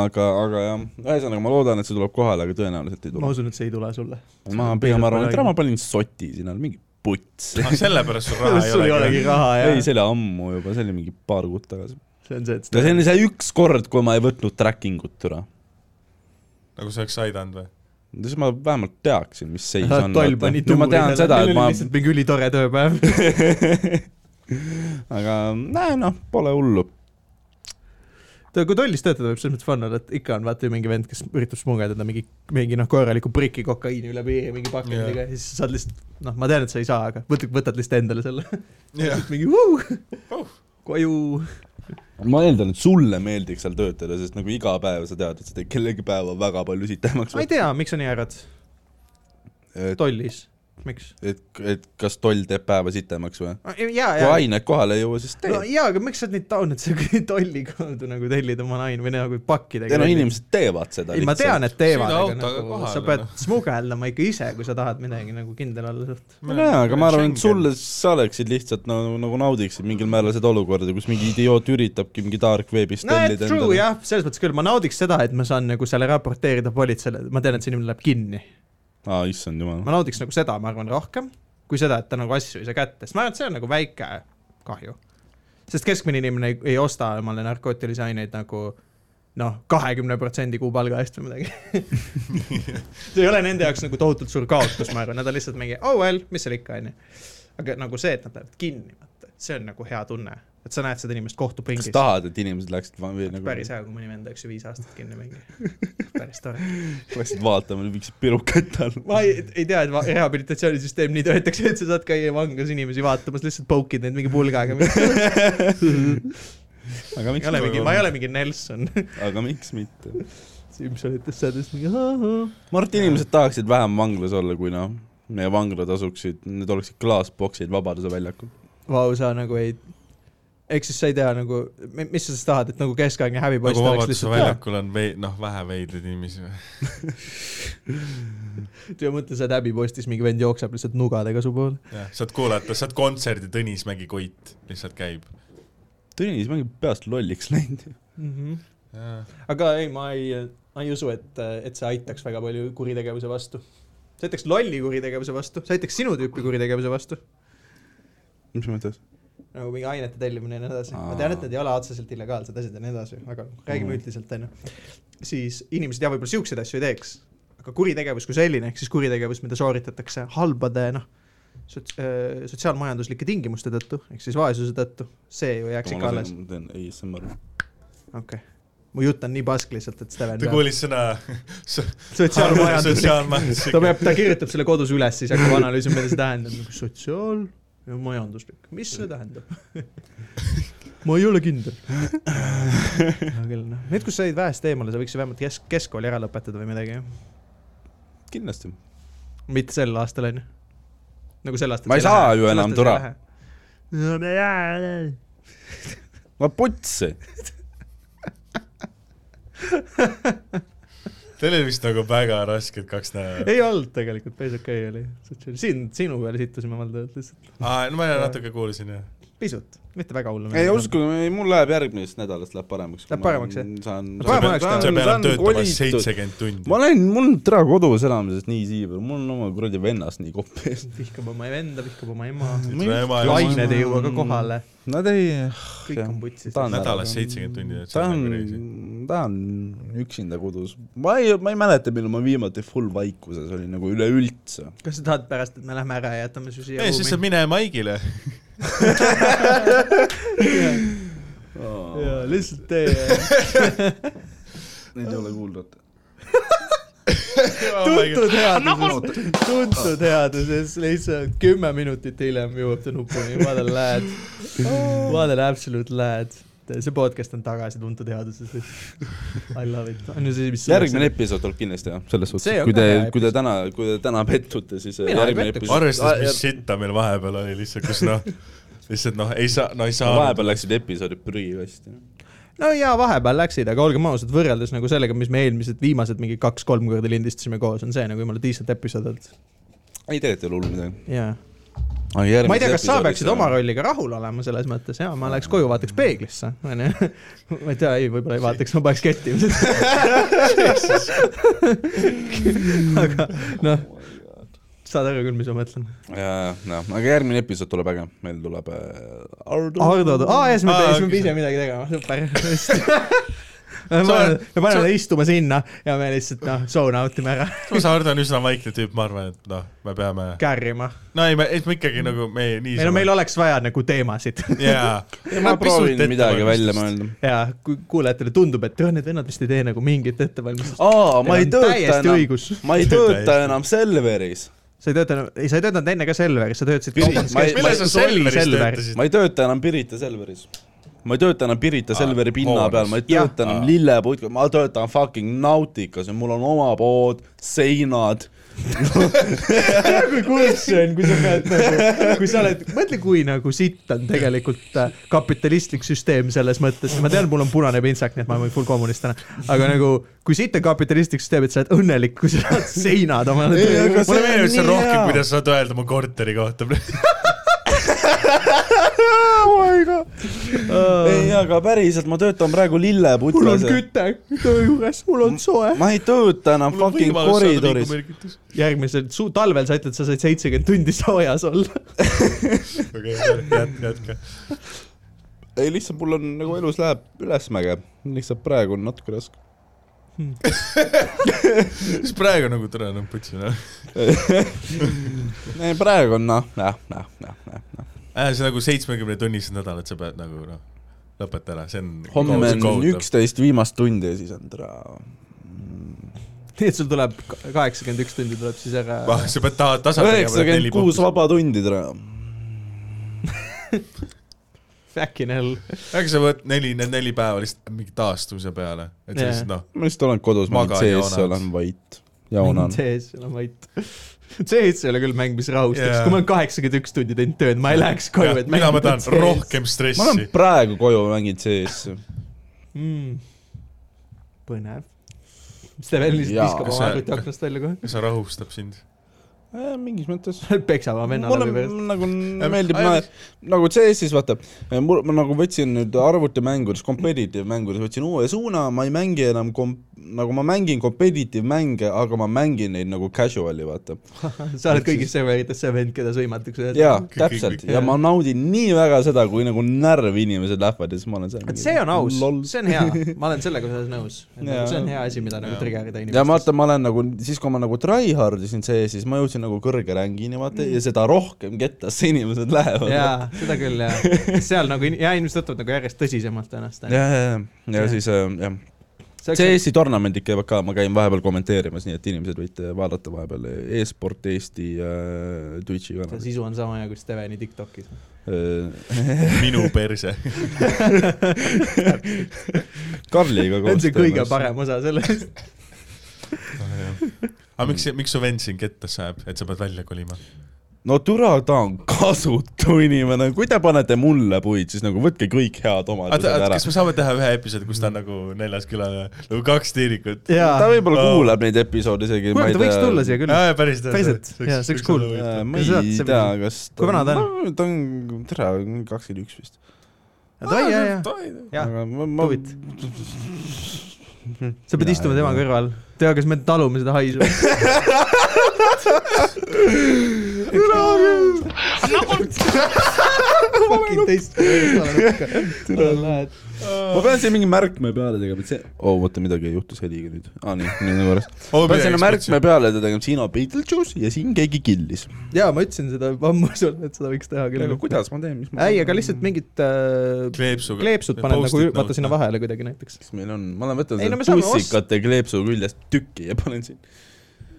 aga, aga jah, ühesõnaga ma loodan, et see tuleb kohale, aga tõenäoliselt ei ma tule. usun, et see ei tule sulle. ma pigem arvan, et ära ma panin soti sinna, mingi puts. aa, sellepärast sul raha ei sul ei olegi olegi. raha ja ei, see oli ammu juba, see oli mingi paar kuud tagasi. see on see, et ja see on see üks kord, kui ma ei võtnud tracking ut üle. nagu see oleks aidanud või? siis ma vähemalt teaksin, mis seis on. toll pani nüüd ma tean seda, et ma, lihtsalt mingi ülitore tööpäev. aga näe noh, pole hullu. Kui tollis töötada võib selles mõttes fun olla, et ikka on vaata ju mingi vend, kes üritab smugerdada mingi, mingi noh, korraliku priki kokaiini üle piiri mingi pakendiga ja siis sa saad lihtsalt, noh, ma tean, et sa ei saa, aga võtad, võtad lihtsalt endale selle. jah, mingi vuu Oh., koju. ma eeldan, et sulle meeldiks seal töötada, sest nagu iga päev sa tead, et sa teed kellegi päeva väga palju sitemaks ma ei. tea, miks sa nii arvad, tollis. miks? et, et kas toll teeb päeva sitemaks või? ja, kui ained kohale ei jõua, siis no teeb. jaa, aga miks sa oled nii taun, et sa kuradi tolli kaudu nagu tellid oma naine või nagu pakkidega ja no inimesed teevad seda ei, ma tean, et teevad, aga nagu kohale, sa pead noh. smugeldama ikka ise, kui sa tahad midagi nagu kindel olla suht. jaa, aga ma arvan, et sulle, sa oleksid lihtsalt nagu, nagu naudiksid mingil määral seda olukorda, kus mingi idioot üritabki mingi dark web'is no tellida true. jah, selles mõttes küll, ma naudiks seda, et ma saan nagu selle raporteerida politseile, ma tean, et see inimene läheb kinni. aa, issand jumal. ma naudiks nagu seda, ma arvan, rohkem, kui seda, et ta nagu asju ei saa kätte, sest ma arvan, et see on nagu väike kahju. sest keskmine inimene ei, ei osta omale narkootilisi aineid nagu noh, kahekümne protsendi kuupalga eest või midagi. see ei ole nende jaoks nagu tohutult suur kaotus, ma arvan, nad on lihtsalt mingi oh well, mis seal ikka onju. aga nagu see, et nad lähevad kinni, vaata, see on nagu hea tunne, et sa näed seda inimest kas kohtupingis. tahad, et inimesed läksid või nagu päris hea, kui mõni vend läks ju viis aastat kinni mingi. päris tore. läksid vaatama, viiksid pirukat all? ma ei, ei tea, et rehabilitatsioonisüsteem nii töötaks, et sa saad käia vanglas inimesi vaatamas, lihtsalt poukid neid mingi pulgaga. aga ma miks ei ole mingi, ma ei ole mingi Nelson aga miks mitte? Simsonites seadus mingi ma et inimesed tahaksid vähem vanglas olla, kui noh, meie vanglad asuksid, need oleksid klaasboksid Vabaduse väljakul. Vau, sa nagu ei, ehk siis sa ei tea nagu, mis sa siis tahad, et nagu keskaegne häbipoiss nagu Vabaduse lihtsalt väljakul on vei-, noh, vähe veidraid inimesi või? ja mõtle, sa oled häbipostis, mingi vend jookseb lihtsalt nugadega su poole. jah, saad kuulata, saad kontserdi Tõnismägi Koit lihtsalt käib. Tõnis mängib peast lolliks läinud. aga ei, ma ei, ma ei usu, et, et see aitaks väga palju kuritegevuse vastu. see aitaks lolli kuritegevuse vastu, see aitaks sinu tüüpi kuritegevuse vastu, mis mõttes? Nagu mingi ainete tellimine ja nii edasi. ma tean, et need ei ole otseselt illegaalsed asjad ja nii edasi, aga räägime Mhm. üldiselt, onju. siis inimesed jah, võib-olla siukseid asju ei teeks, aga kuritegevus kui selline, ehk siis kuritegevus, mida sooritatakse halbade, noh, sots-, sotsiaalmajanduslike tingimuste tõttu, ehk siis vaesuse tõttu, see ju jääks ikka alles. ma teen ASMR. okei okay.. mu jutt on nii pask lihtsalt, et Steven ta kuulis sõna so- sotsiaalmajanduslik, ta peab, ta kirjutab selle kodus üles, siis hakkab analüüsima, mida see tähendab, nagu sotsiaal- majanduslik, mis see tähendab? ma ei ole kindel. hea küll, noh, nüüd, kus sa jäid vähest eemale, sa võiks ju vähemalt kesk, keskkooli ära lõpetada või midagi, kindlasti. mitte sel aastal, onju. nagu sel aastal. Ma ei saa ju enam, türa.. ma putsi. Teil oli vist nagu väga rasked kaks nädalat. ei olnud tegelikult, päris okei okay oli. siin sinu peale sittusime valdavalt lihtsalt. aa, no ma natuke kuulsin jah. pisut, mitte väga hullu. ei uskuge, mul läheb järgmisest nädalast läheb paremaks. Läheb paremaks, jah? saan. Oleks teha. sa pead töötama seitsekümmend tundi ma. olen, mul on täna kodus elamisest nii siiber, mul on oma kuradi vennast nii kopp ees. vihkab oma venda, vihkab oma ema. Lained ei jõua ka kohale, Nad ei, kõik on putsis. Nädalas seitsekümmend tundi, ta on nagu ta on üksinda kodus. ma ei, ma ei mäleta, millal ma viimati full vaikuses olin nagu üleüldse. kas sa tahad pärast, et me lähme ära ja jätame su siia ei, siis saad mine Maigile. jaa, lihtsalt tee. Neid ei ole kuulnud. tuntud headuses, tuntud headuses lihtsalt kümme minutit hiljem jõuab ta nupuni, what a lad, what an absolute lad. See podcast on tagasi tuntud headuses. I love it, on ju see, mis. järgmine episood tuleb kindlasti jah, selles suhtes kui te kui te täna, kui te täna pettute, siis Mina ei järgmine episood. arvestades, mis sitta meil vahepeal oli lihtsalt, kus noh, lihtsalt noh, ei saa, no ei saa. vahepeal läksid episoodid prügikasti. no jaa, vahepeal läksid, aga olgem ausad, võrreldes nagu sellega, mis me eelmised viimased mingi kaks-kolm korda lindistasime koos, on see nagu jumala decent episood olnud. ei, tegelikult ei ole hullu midagi. jaa. Ma ei tea, kas sa peaksid oma rolliga rahul olema selles mõttes, jaa, ma läheks koju, vaataks peeglisse, onju. ma ei tea, ei, võib-olla ei vaataks, ma paneks ketti ilmselt. aga noh, saad aru küll, mis ma mõtlen. ja, ja, aga järgmine episood tuleb äge, meil tuleb äh, Ardo. Hardo, aa ja siis me peame, ise midagi tegema, super. Me paneme, me paneme ta istuma sinna ja me lihtsalt noh, zone out ime ära, samas Hardo on üsna vaikne tüüp, ma arvan, et noh, me peame, kärrima. no ei, me, et me ikkagi nagu me nii. ei no meil oleks vaja nagu teemasid jaa. ma proovin midagi välja. mõelda. ja kui kuulajatele tundub, et jah, need vennad vist ei tee nagu mingit ettevalmistust. aa, ma ei tööta enam, ma ei tööta enam Selveris. sa ei töötanud, ei sa ei töötanud enne ka Selveris, sa töötasid ma ei- Selveris töötasid? ma ei tööta enam Pirita Selveris. Ma ei tööta enam Pirita Selveri pinna peal, ma ei tööta enam Aa. lillepuit, ma töötan fucking Nauticas ja mul on oma pood, seinad. kui kurss see on, kui sa pead nagu, kui sa oled, mõtle, kui nagu sitt on tegelikult äh, kapitalistlik süsteem selles mõttes, ma tean, mul on punane pintsak, nii et ma olen full kommunist täna, aga nagu kui sitt on kapitalistlik süsteem, et sa oled õnnelik, kui sa saad seinad omale mulle meeldib on see rohkem kuidas sa saad öelda mu korteri kohta. ei, aga päriselt, ma töötan praegu lilleputklas. mul on küte töö juures, mul on soe. ma ei tööta enam fucking koridoris. järgmisel su-, talvel sa ütled, sa said seitsekümmend tundi soojas olla. okei, jätka, ei, lihtsalt mul on nagu elus läheb ülesmäge, lihtsalt praegu on natuke raske. siis praegu nagu tere, noh, putsi, noh. ei, praegu on noh, jah, jah, jah, jah. Äh, see nagu seitsmekümne tunnised nädalad, sa pead nagu noh, lõpeta ära, see on. homme on. üksteist viimast tundi ja siis on tere. nii et sul tuleb kaheksakümmend üks tundi tuleb siis ära. sa pead taha tasa tegema. üheksakümmend kuus vaba tundi tere. Fucking hell. äkki sa võtad neli, need neli päeva lihtsalt mingi taastumise peale, et Jaa. siis noh, ma lihtsalt olen kodus, ma olen ja sees, olen vait. jaunan. CS ei ole vait. CS ei ole küll mäng, mis rahustaks yeah., kui ma olen kaheksakümmend üks tundi teinud tööd, ma ei läheks koju, et mina ma tahan rohkem ma stressi olen. praegu koju mänginud CS-i. mm.. põnev. Steven lihtsalt Jaa. viskab Kas oma see- arvuti aknast välja kohe. kas see rahustab sind? Mingis mõttes. peksab oma venna läbi peast. nagu meeldib, ma nagu CS-is vaata, mul, ma nagu võtsin nüüd arvutimängudes, competitive mängudes võtsin uue suuna, ma ei mängi enam kom-, nagu ma mängin competitive mänge, aga ma mängin neid nagu casual'i, vaata. sa oled kõigis serverites see vend, keda sõimatakse. jaa, täpselt ja ma naudin nii väga seda, kui nagu närvi inimesed lähevad ja siis ma olen seal et see on aus see on hea, ma olen sellega osas nõus. See on hea asi, mida nagu trigger ida ja inimestes. vaata, ma olen nagu, siis kui ma nagu try-hard isin CS-is, ma jõudsin nagu kõrge rängini, vaata mm., ja seda rohkem kettasse inimesed lähevad. jaa, seda küll jah. seal nagu in- ja inimesed võtavad nagu järjest tõsisemalt ennast. ja, ja, ja, ja siis äh, jah, see CS-i tornamendid käivad ka, ma käin vahepeal kommenteerimas, nii et inimesed võite vaadata vahepeal e-sport Eesti äh, Twitch'i see kanalis sisu on sama hea kui Steveni Tiktokis. äh. minu perse. Karliga koos. see on see kõige. parem osa sellest. aga miks, miks su vend sind kettas sajab, et sa pead välja kolima? no türa, ta on kasutu inimene, kui te panete mulle puid, siis nagu võtke kõik head omadused ära kas. me saame teha ühe episoodi, kus ta on nagu neljas külaline, nagu kaks tiirikut? ta võib-olla Aa. kuulab neid episoode isegi. kuule, ta võiks tulla siia küll. jaa, päriselt. Jaa, see oleks cool. ma ei saad- tea, kas Kui vana ta on? ta on, tere, kakskümmend üks vist. davai, jaa, jaa. Jah, aga ma, ma huvit. sa pead istuma tema kõrval. tea, kas me talume seda haisu? fucking teist. ma pean siia mingi märkme peale tegema, et see, oo oh, oota, midagi juhtus heliga nüüd. aa nii, nüüd on korras. ma pean sinna märkme peale tegema, siin on Beetlejuice ja siin keegi killis. jaa, ma ütlesin seda ammu sulle, et seda võiks teha küll aga. kuidas ma teen, mis ma ei, aga lihtsalt mingit äh, kleepsuga. kleepsud paned nagu, vaata sinna. vahele kuidagi näiteks. mis meil on, ma olen võtnud Ei, no selle saame pussikate kleepsu küljest tüki ja panen siin.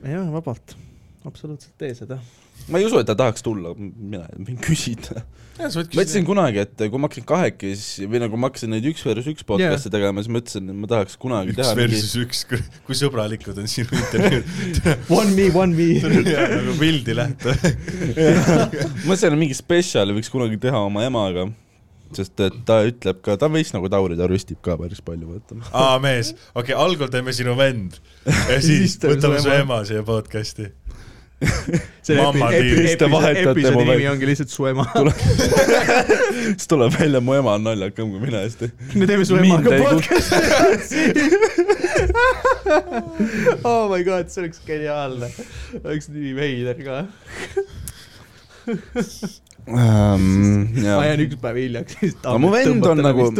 jaa, vabalt. Absoluutselt tee seda. ma ei usu, et ta tahaks tulla, mina võin küsida. ma ütlesin kunagi, et kui ma hakkasin kahekesi või nagu ma hakkasin neid üks versus üks podcast'e yeah. tegema, siis mõtlesin, et ma tahaks kunagi üks teha mingi versus üks, kui sõbralikud on sinu intervjuud. One me, one me. nagu pildi lähte. mõtlesin, et mingi spetsiali võiks kunagi teha oma emaga, sest et ta ütleb ka, ta võiks nagu Tauri, ta rüstib ka päris palju, vaata. aa, mees, okei okay,, algul teeme sinu vend ja siis võtame su ema siia podcast'i. episoodi mu nimi välja. ongi lihtsalt su ema. siis tuleb välja, mu ema on naljakam kui mina hästi. me teeme su emaga podcast'i. oh my god, see oleks geniaalne. oleks nii veider ka. ma jään üks päev hiljaks, siis Aga mu vend on nagu-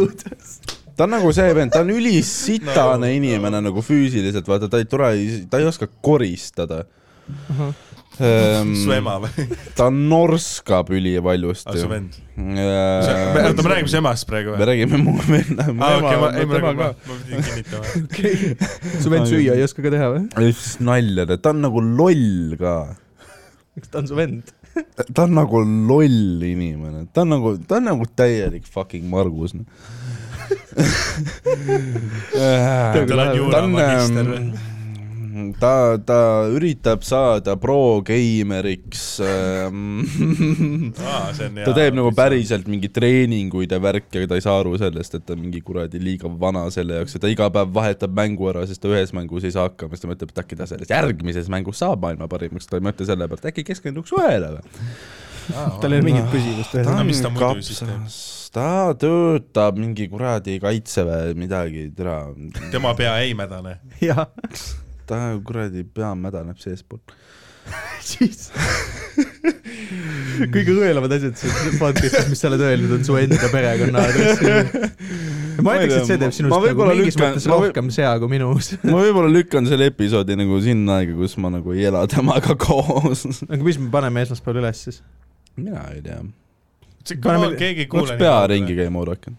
ta on nagu see vend, ta on ülisitane no, inimene nagu füüsiliselt, vaata ta ei tule, ta ei oska koristada. Su ema või? ta norskab aa, ülivaljusti su. vend. me oota, me räägime su emast praegu või? räägime mu venna, mu aa, okei, ma, ema, ei ma tema räägin, ma ka. ma pidin kinnitama. su vend süüa ei oska ka teha või? nalja, ta on nagu loll ka. kas ta on su vend? ta on nagu loll inimene, ta on nagu, ta on nagu täielik fucking Margus. Tal on juuramagister või? ta, ta üritab saada pro-geimeriks ähm,. hea. ta teeb nagu päriselt mingeid treeninguid ja värki, aga ta ei saa aru sellest, et ta on mingi kuradi liiga vana selle jaoks ja ta iga päev vahetab mängu ära, sest ta ühes mängus ei saa hakkama, siis ta mõtleb, et äkki ta selles järgmises mängus saab maailma parimaks, ta ei mõtle selle pealt, äkki keskenduks ühele või. tal ei ole mingit püsivust ühes No on mis ta töötab mingi kuradi kaitseväe midagi, tere, tema pea ei mädane. jah, ta kuradi pea mädaneb seestpoolt. siis kõige õelamad asjad siin podcast'is, mis sa oled öelnud, on su enda perekonna aadress. ma ütleks, et see teeb sinust Ma nagu mingis lükkan- mõttes rohkem sea kui minus. ma võib-olla lükkan selle episoodi nagu sinna aega, kus ma nagu ei ela temaga koos. aga mis me paneme esmaspäeval üles siis? mina ei tea. Paneme- keegi ei kuule pea ringi. käima oodake.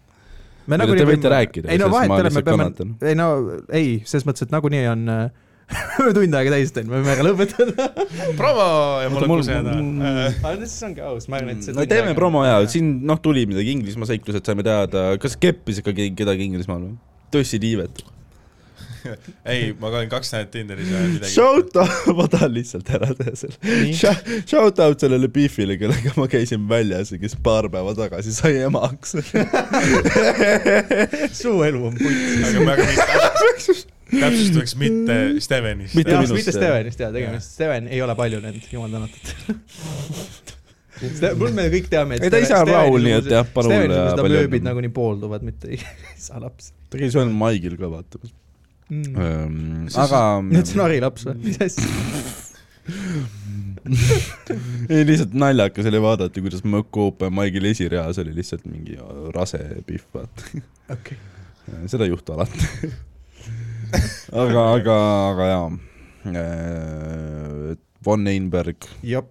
me Te võite rääkida, ei no sest vahet ma ei ole, me peame ei no ei, selles mõttes, et nagunii on äh, tund aega täis teinud, me võime ära lõpetada. promo ja mul- kuseda. mul- aga siis ongi aus, ma arvan, et see no teeme promo ja siin noh, tuli midagi Inglismaa seiklused saime teada, kas keppis ikka kedagi Inglismaal või? Tõssi tiivet. ei, ma olin kaks nädalat Tinderis ja midagi. Shout out, ma tahan lihtsalt ära teha selle. Shout out sellele Beefile, kellega ma käisin väljas ja kes paar päeva tagasi sai emaks. su elu on puts. Täpsustuseks mitte Stevenist. Mitte minust, mitte. Stevenist jaa, tegemist, Steven ei ole palju näinud, jumal tänatud. mul me kõik teame, et Ei, ta ei saa Raul, nii et jah, panule Steveni ja amööbid õnne. nagunii poolduvad, mitte ei saa lapsi ta käis ühel maigil ka vaatamas. mm.. aga. nüüd see on harilaps või, mis asja? ei, lihtsalt naljakas oli vaadata, kuidas Mõkku Open maigil esireas oli lihtsalt mingi rase pihv, vaata. okei. seda ei juhtu alati. aga, aga, aga jaa. Von Einberg.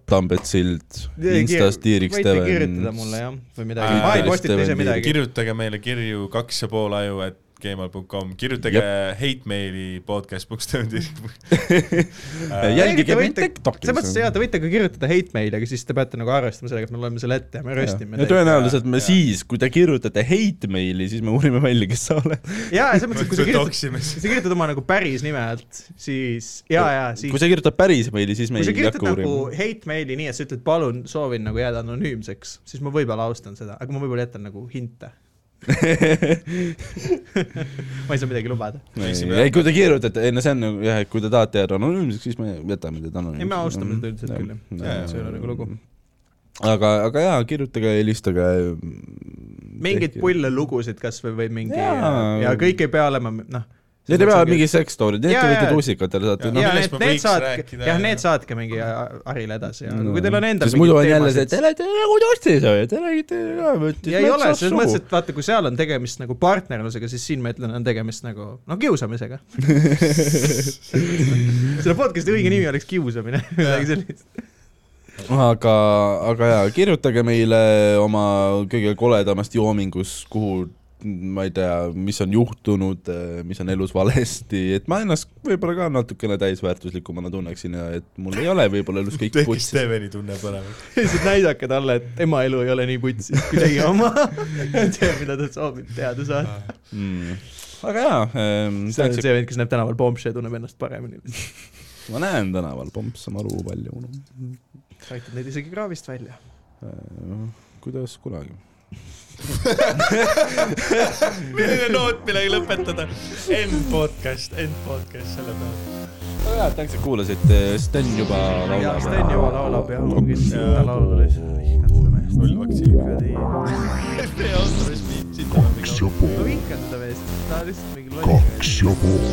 Tambet Sild, Instas Tiirik võite Steven. kirjutada mulle jah, või midagi ma ei postita ise midagi. kirjutage meile kirju kaks ja pool aju, et gmail.com, kirjutage hate meili podcast.ee. jälgige meid TikTokis. selles mõttes jaa, te võite ka kirjutada hate meili, aga siis te peate nagu arvestama sellega, et me loeme selle ette ja me röstime ja. tõenäoliselt me Jaa. siis, kui te kirjutate hate meili, siis me uurime välja, kes sa oled. jaa, selles mõttes, et kui sa kirjutad, sa kirjutad oma nagu päris nime alt, siis jaa, jaa, siis kui sa kirjutad päris meili, siis me kui sa ei kirjutad hakka nagu uurima. hate meili nii, et sa ütled palun, soovin nagu jääda anonüümseks, siis ma võib-olla austan seda, aga ma võib-olla jätan nagu hinte. ma ei saa midagi lubada. ei, kui te kirjutate, ei no see on nagu jah, et kui te tahate jääda anonüümseks, siis me jätame teid anonüümseks. ei, me austame seda üldiselt küll, jah. see ei ole nagu lugu. aga, aga jaa, kirjutage, helistage. mingeid. pulle lugusid kasvõi või mingi Jaa. ja kõik ei pea olema, noh. Need ei pea mingi sex story'd, need te võite tuusikatele saata, No ja need, me need saatke, jah, ja- need saatke mingi Harile edasi ja kui teil on endal sest muidu on jälle see, et te olete nagu tossis, te räägite ja ei ole, selles mõttes, et vaata, kui seal on tegemist nagu partnerlusega, siis siin ma ütlen, on tegemist nagu noh, kiusamisega. selle podcast'i õige nimi oleks kiusamine, midagi sellist. aga, aga jaa, kirjutage meile oma kõige koledamast joomingust, kuhu ma ei tea, mis on juhtunud, mis on elus valesti, et ma ennast võib-olla ka natukene täisväärtuslikumana tunneksin ja et mul ei ole võib-olla elus kõik tehke putsi. Steveni tunne paremaks. lihtsalt näidake talle, et tema elu ei ole nii putsis kui teie oma. tee, mida ta soovib teada saada. Mm. aga jaa ähm,, see on see vend, kes näeb tänaval pompši ja tunneb ennast paremini. ma näen tänaval pompse maru palju no.. sa aitad neid isegi kraavist välja. Äh, kuidas kunagi. milline noot, millega lõpetada. End podcast, end podcast selle peale. väga hea, et tänks, et kuulasite, Sten juba ja laulab. Sten juba laulab ja ongi ta laulul lihtsalt. null vaktsiini. kaks ja pool, ma vihkan seda meest, ta on lihtsalt mingi loll. kaks ja pool,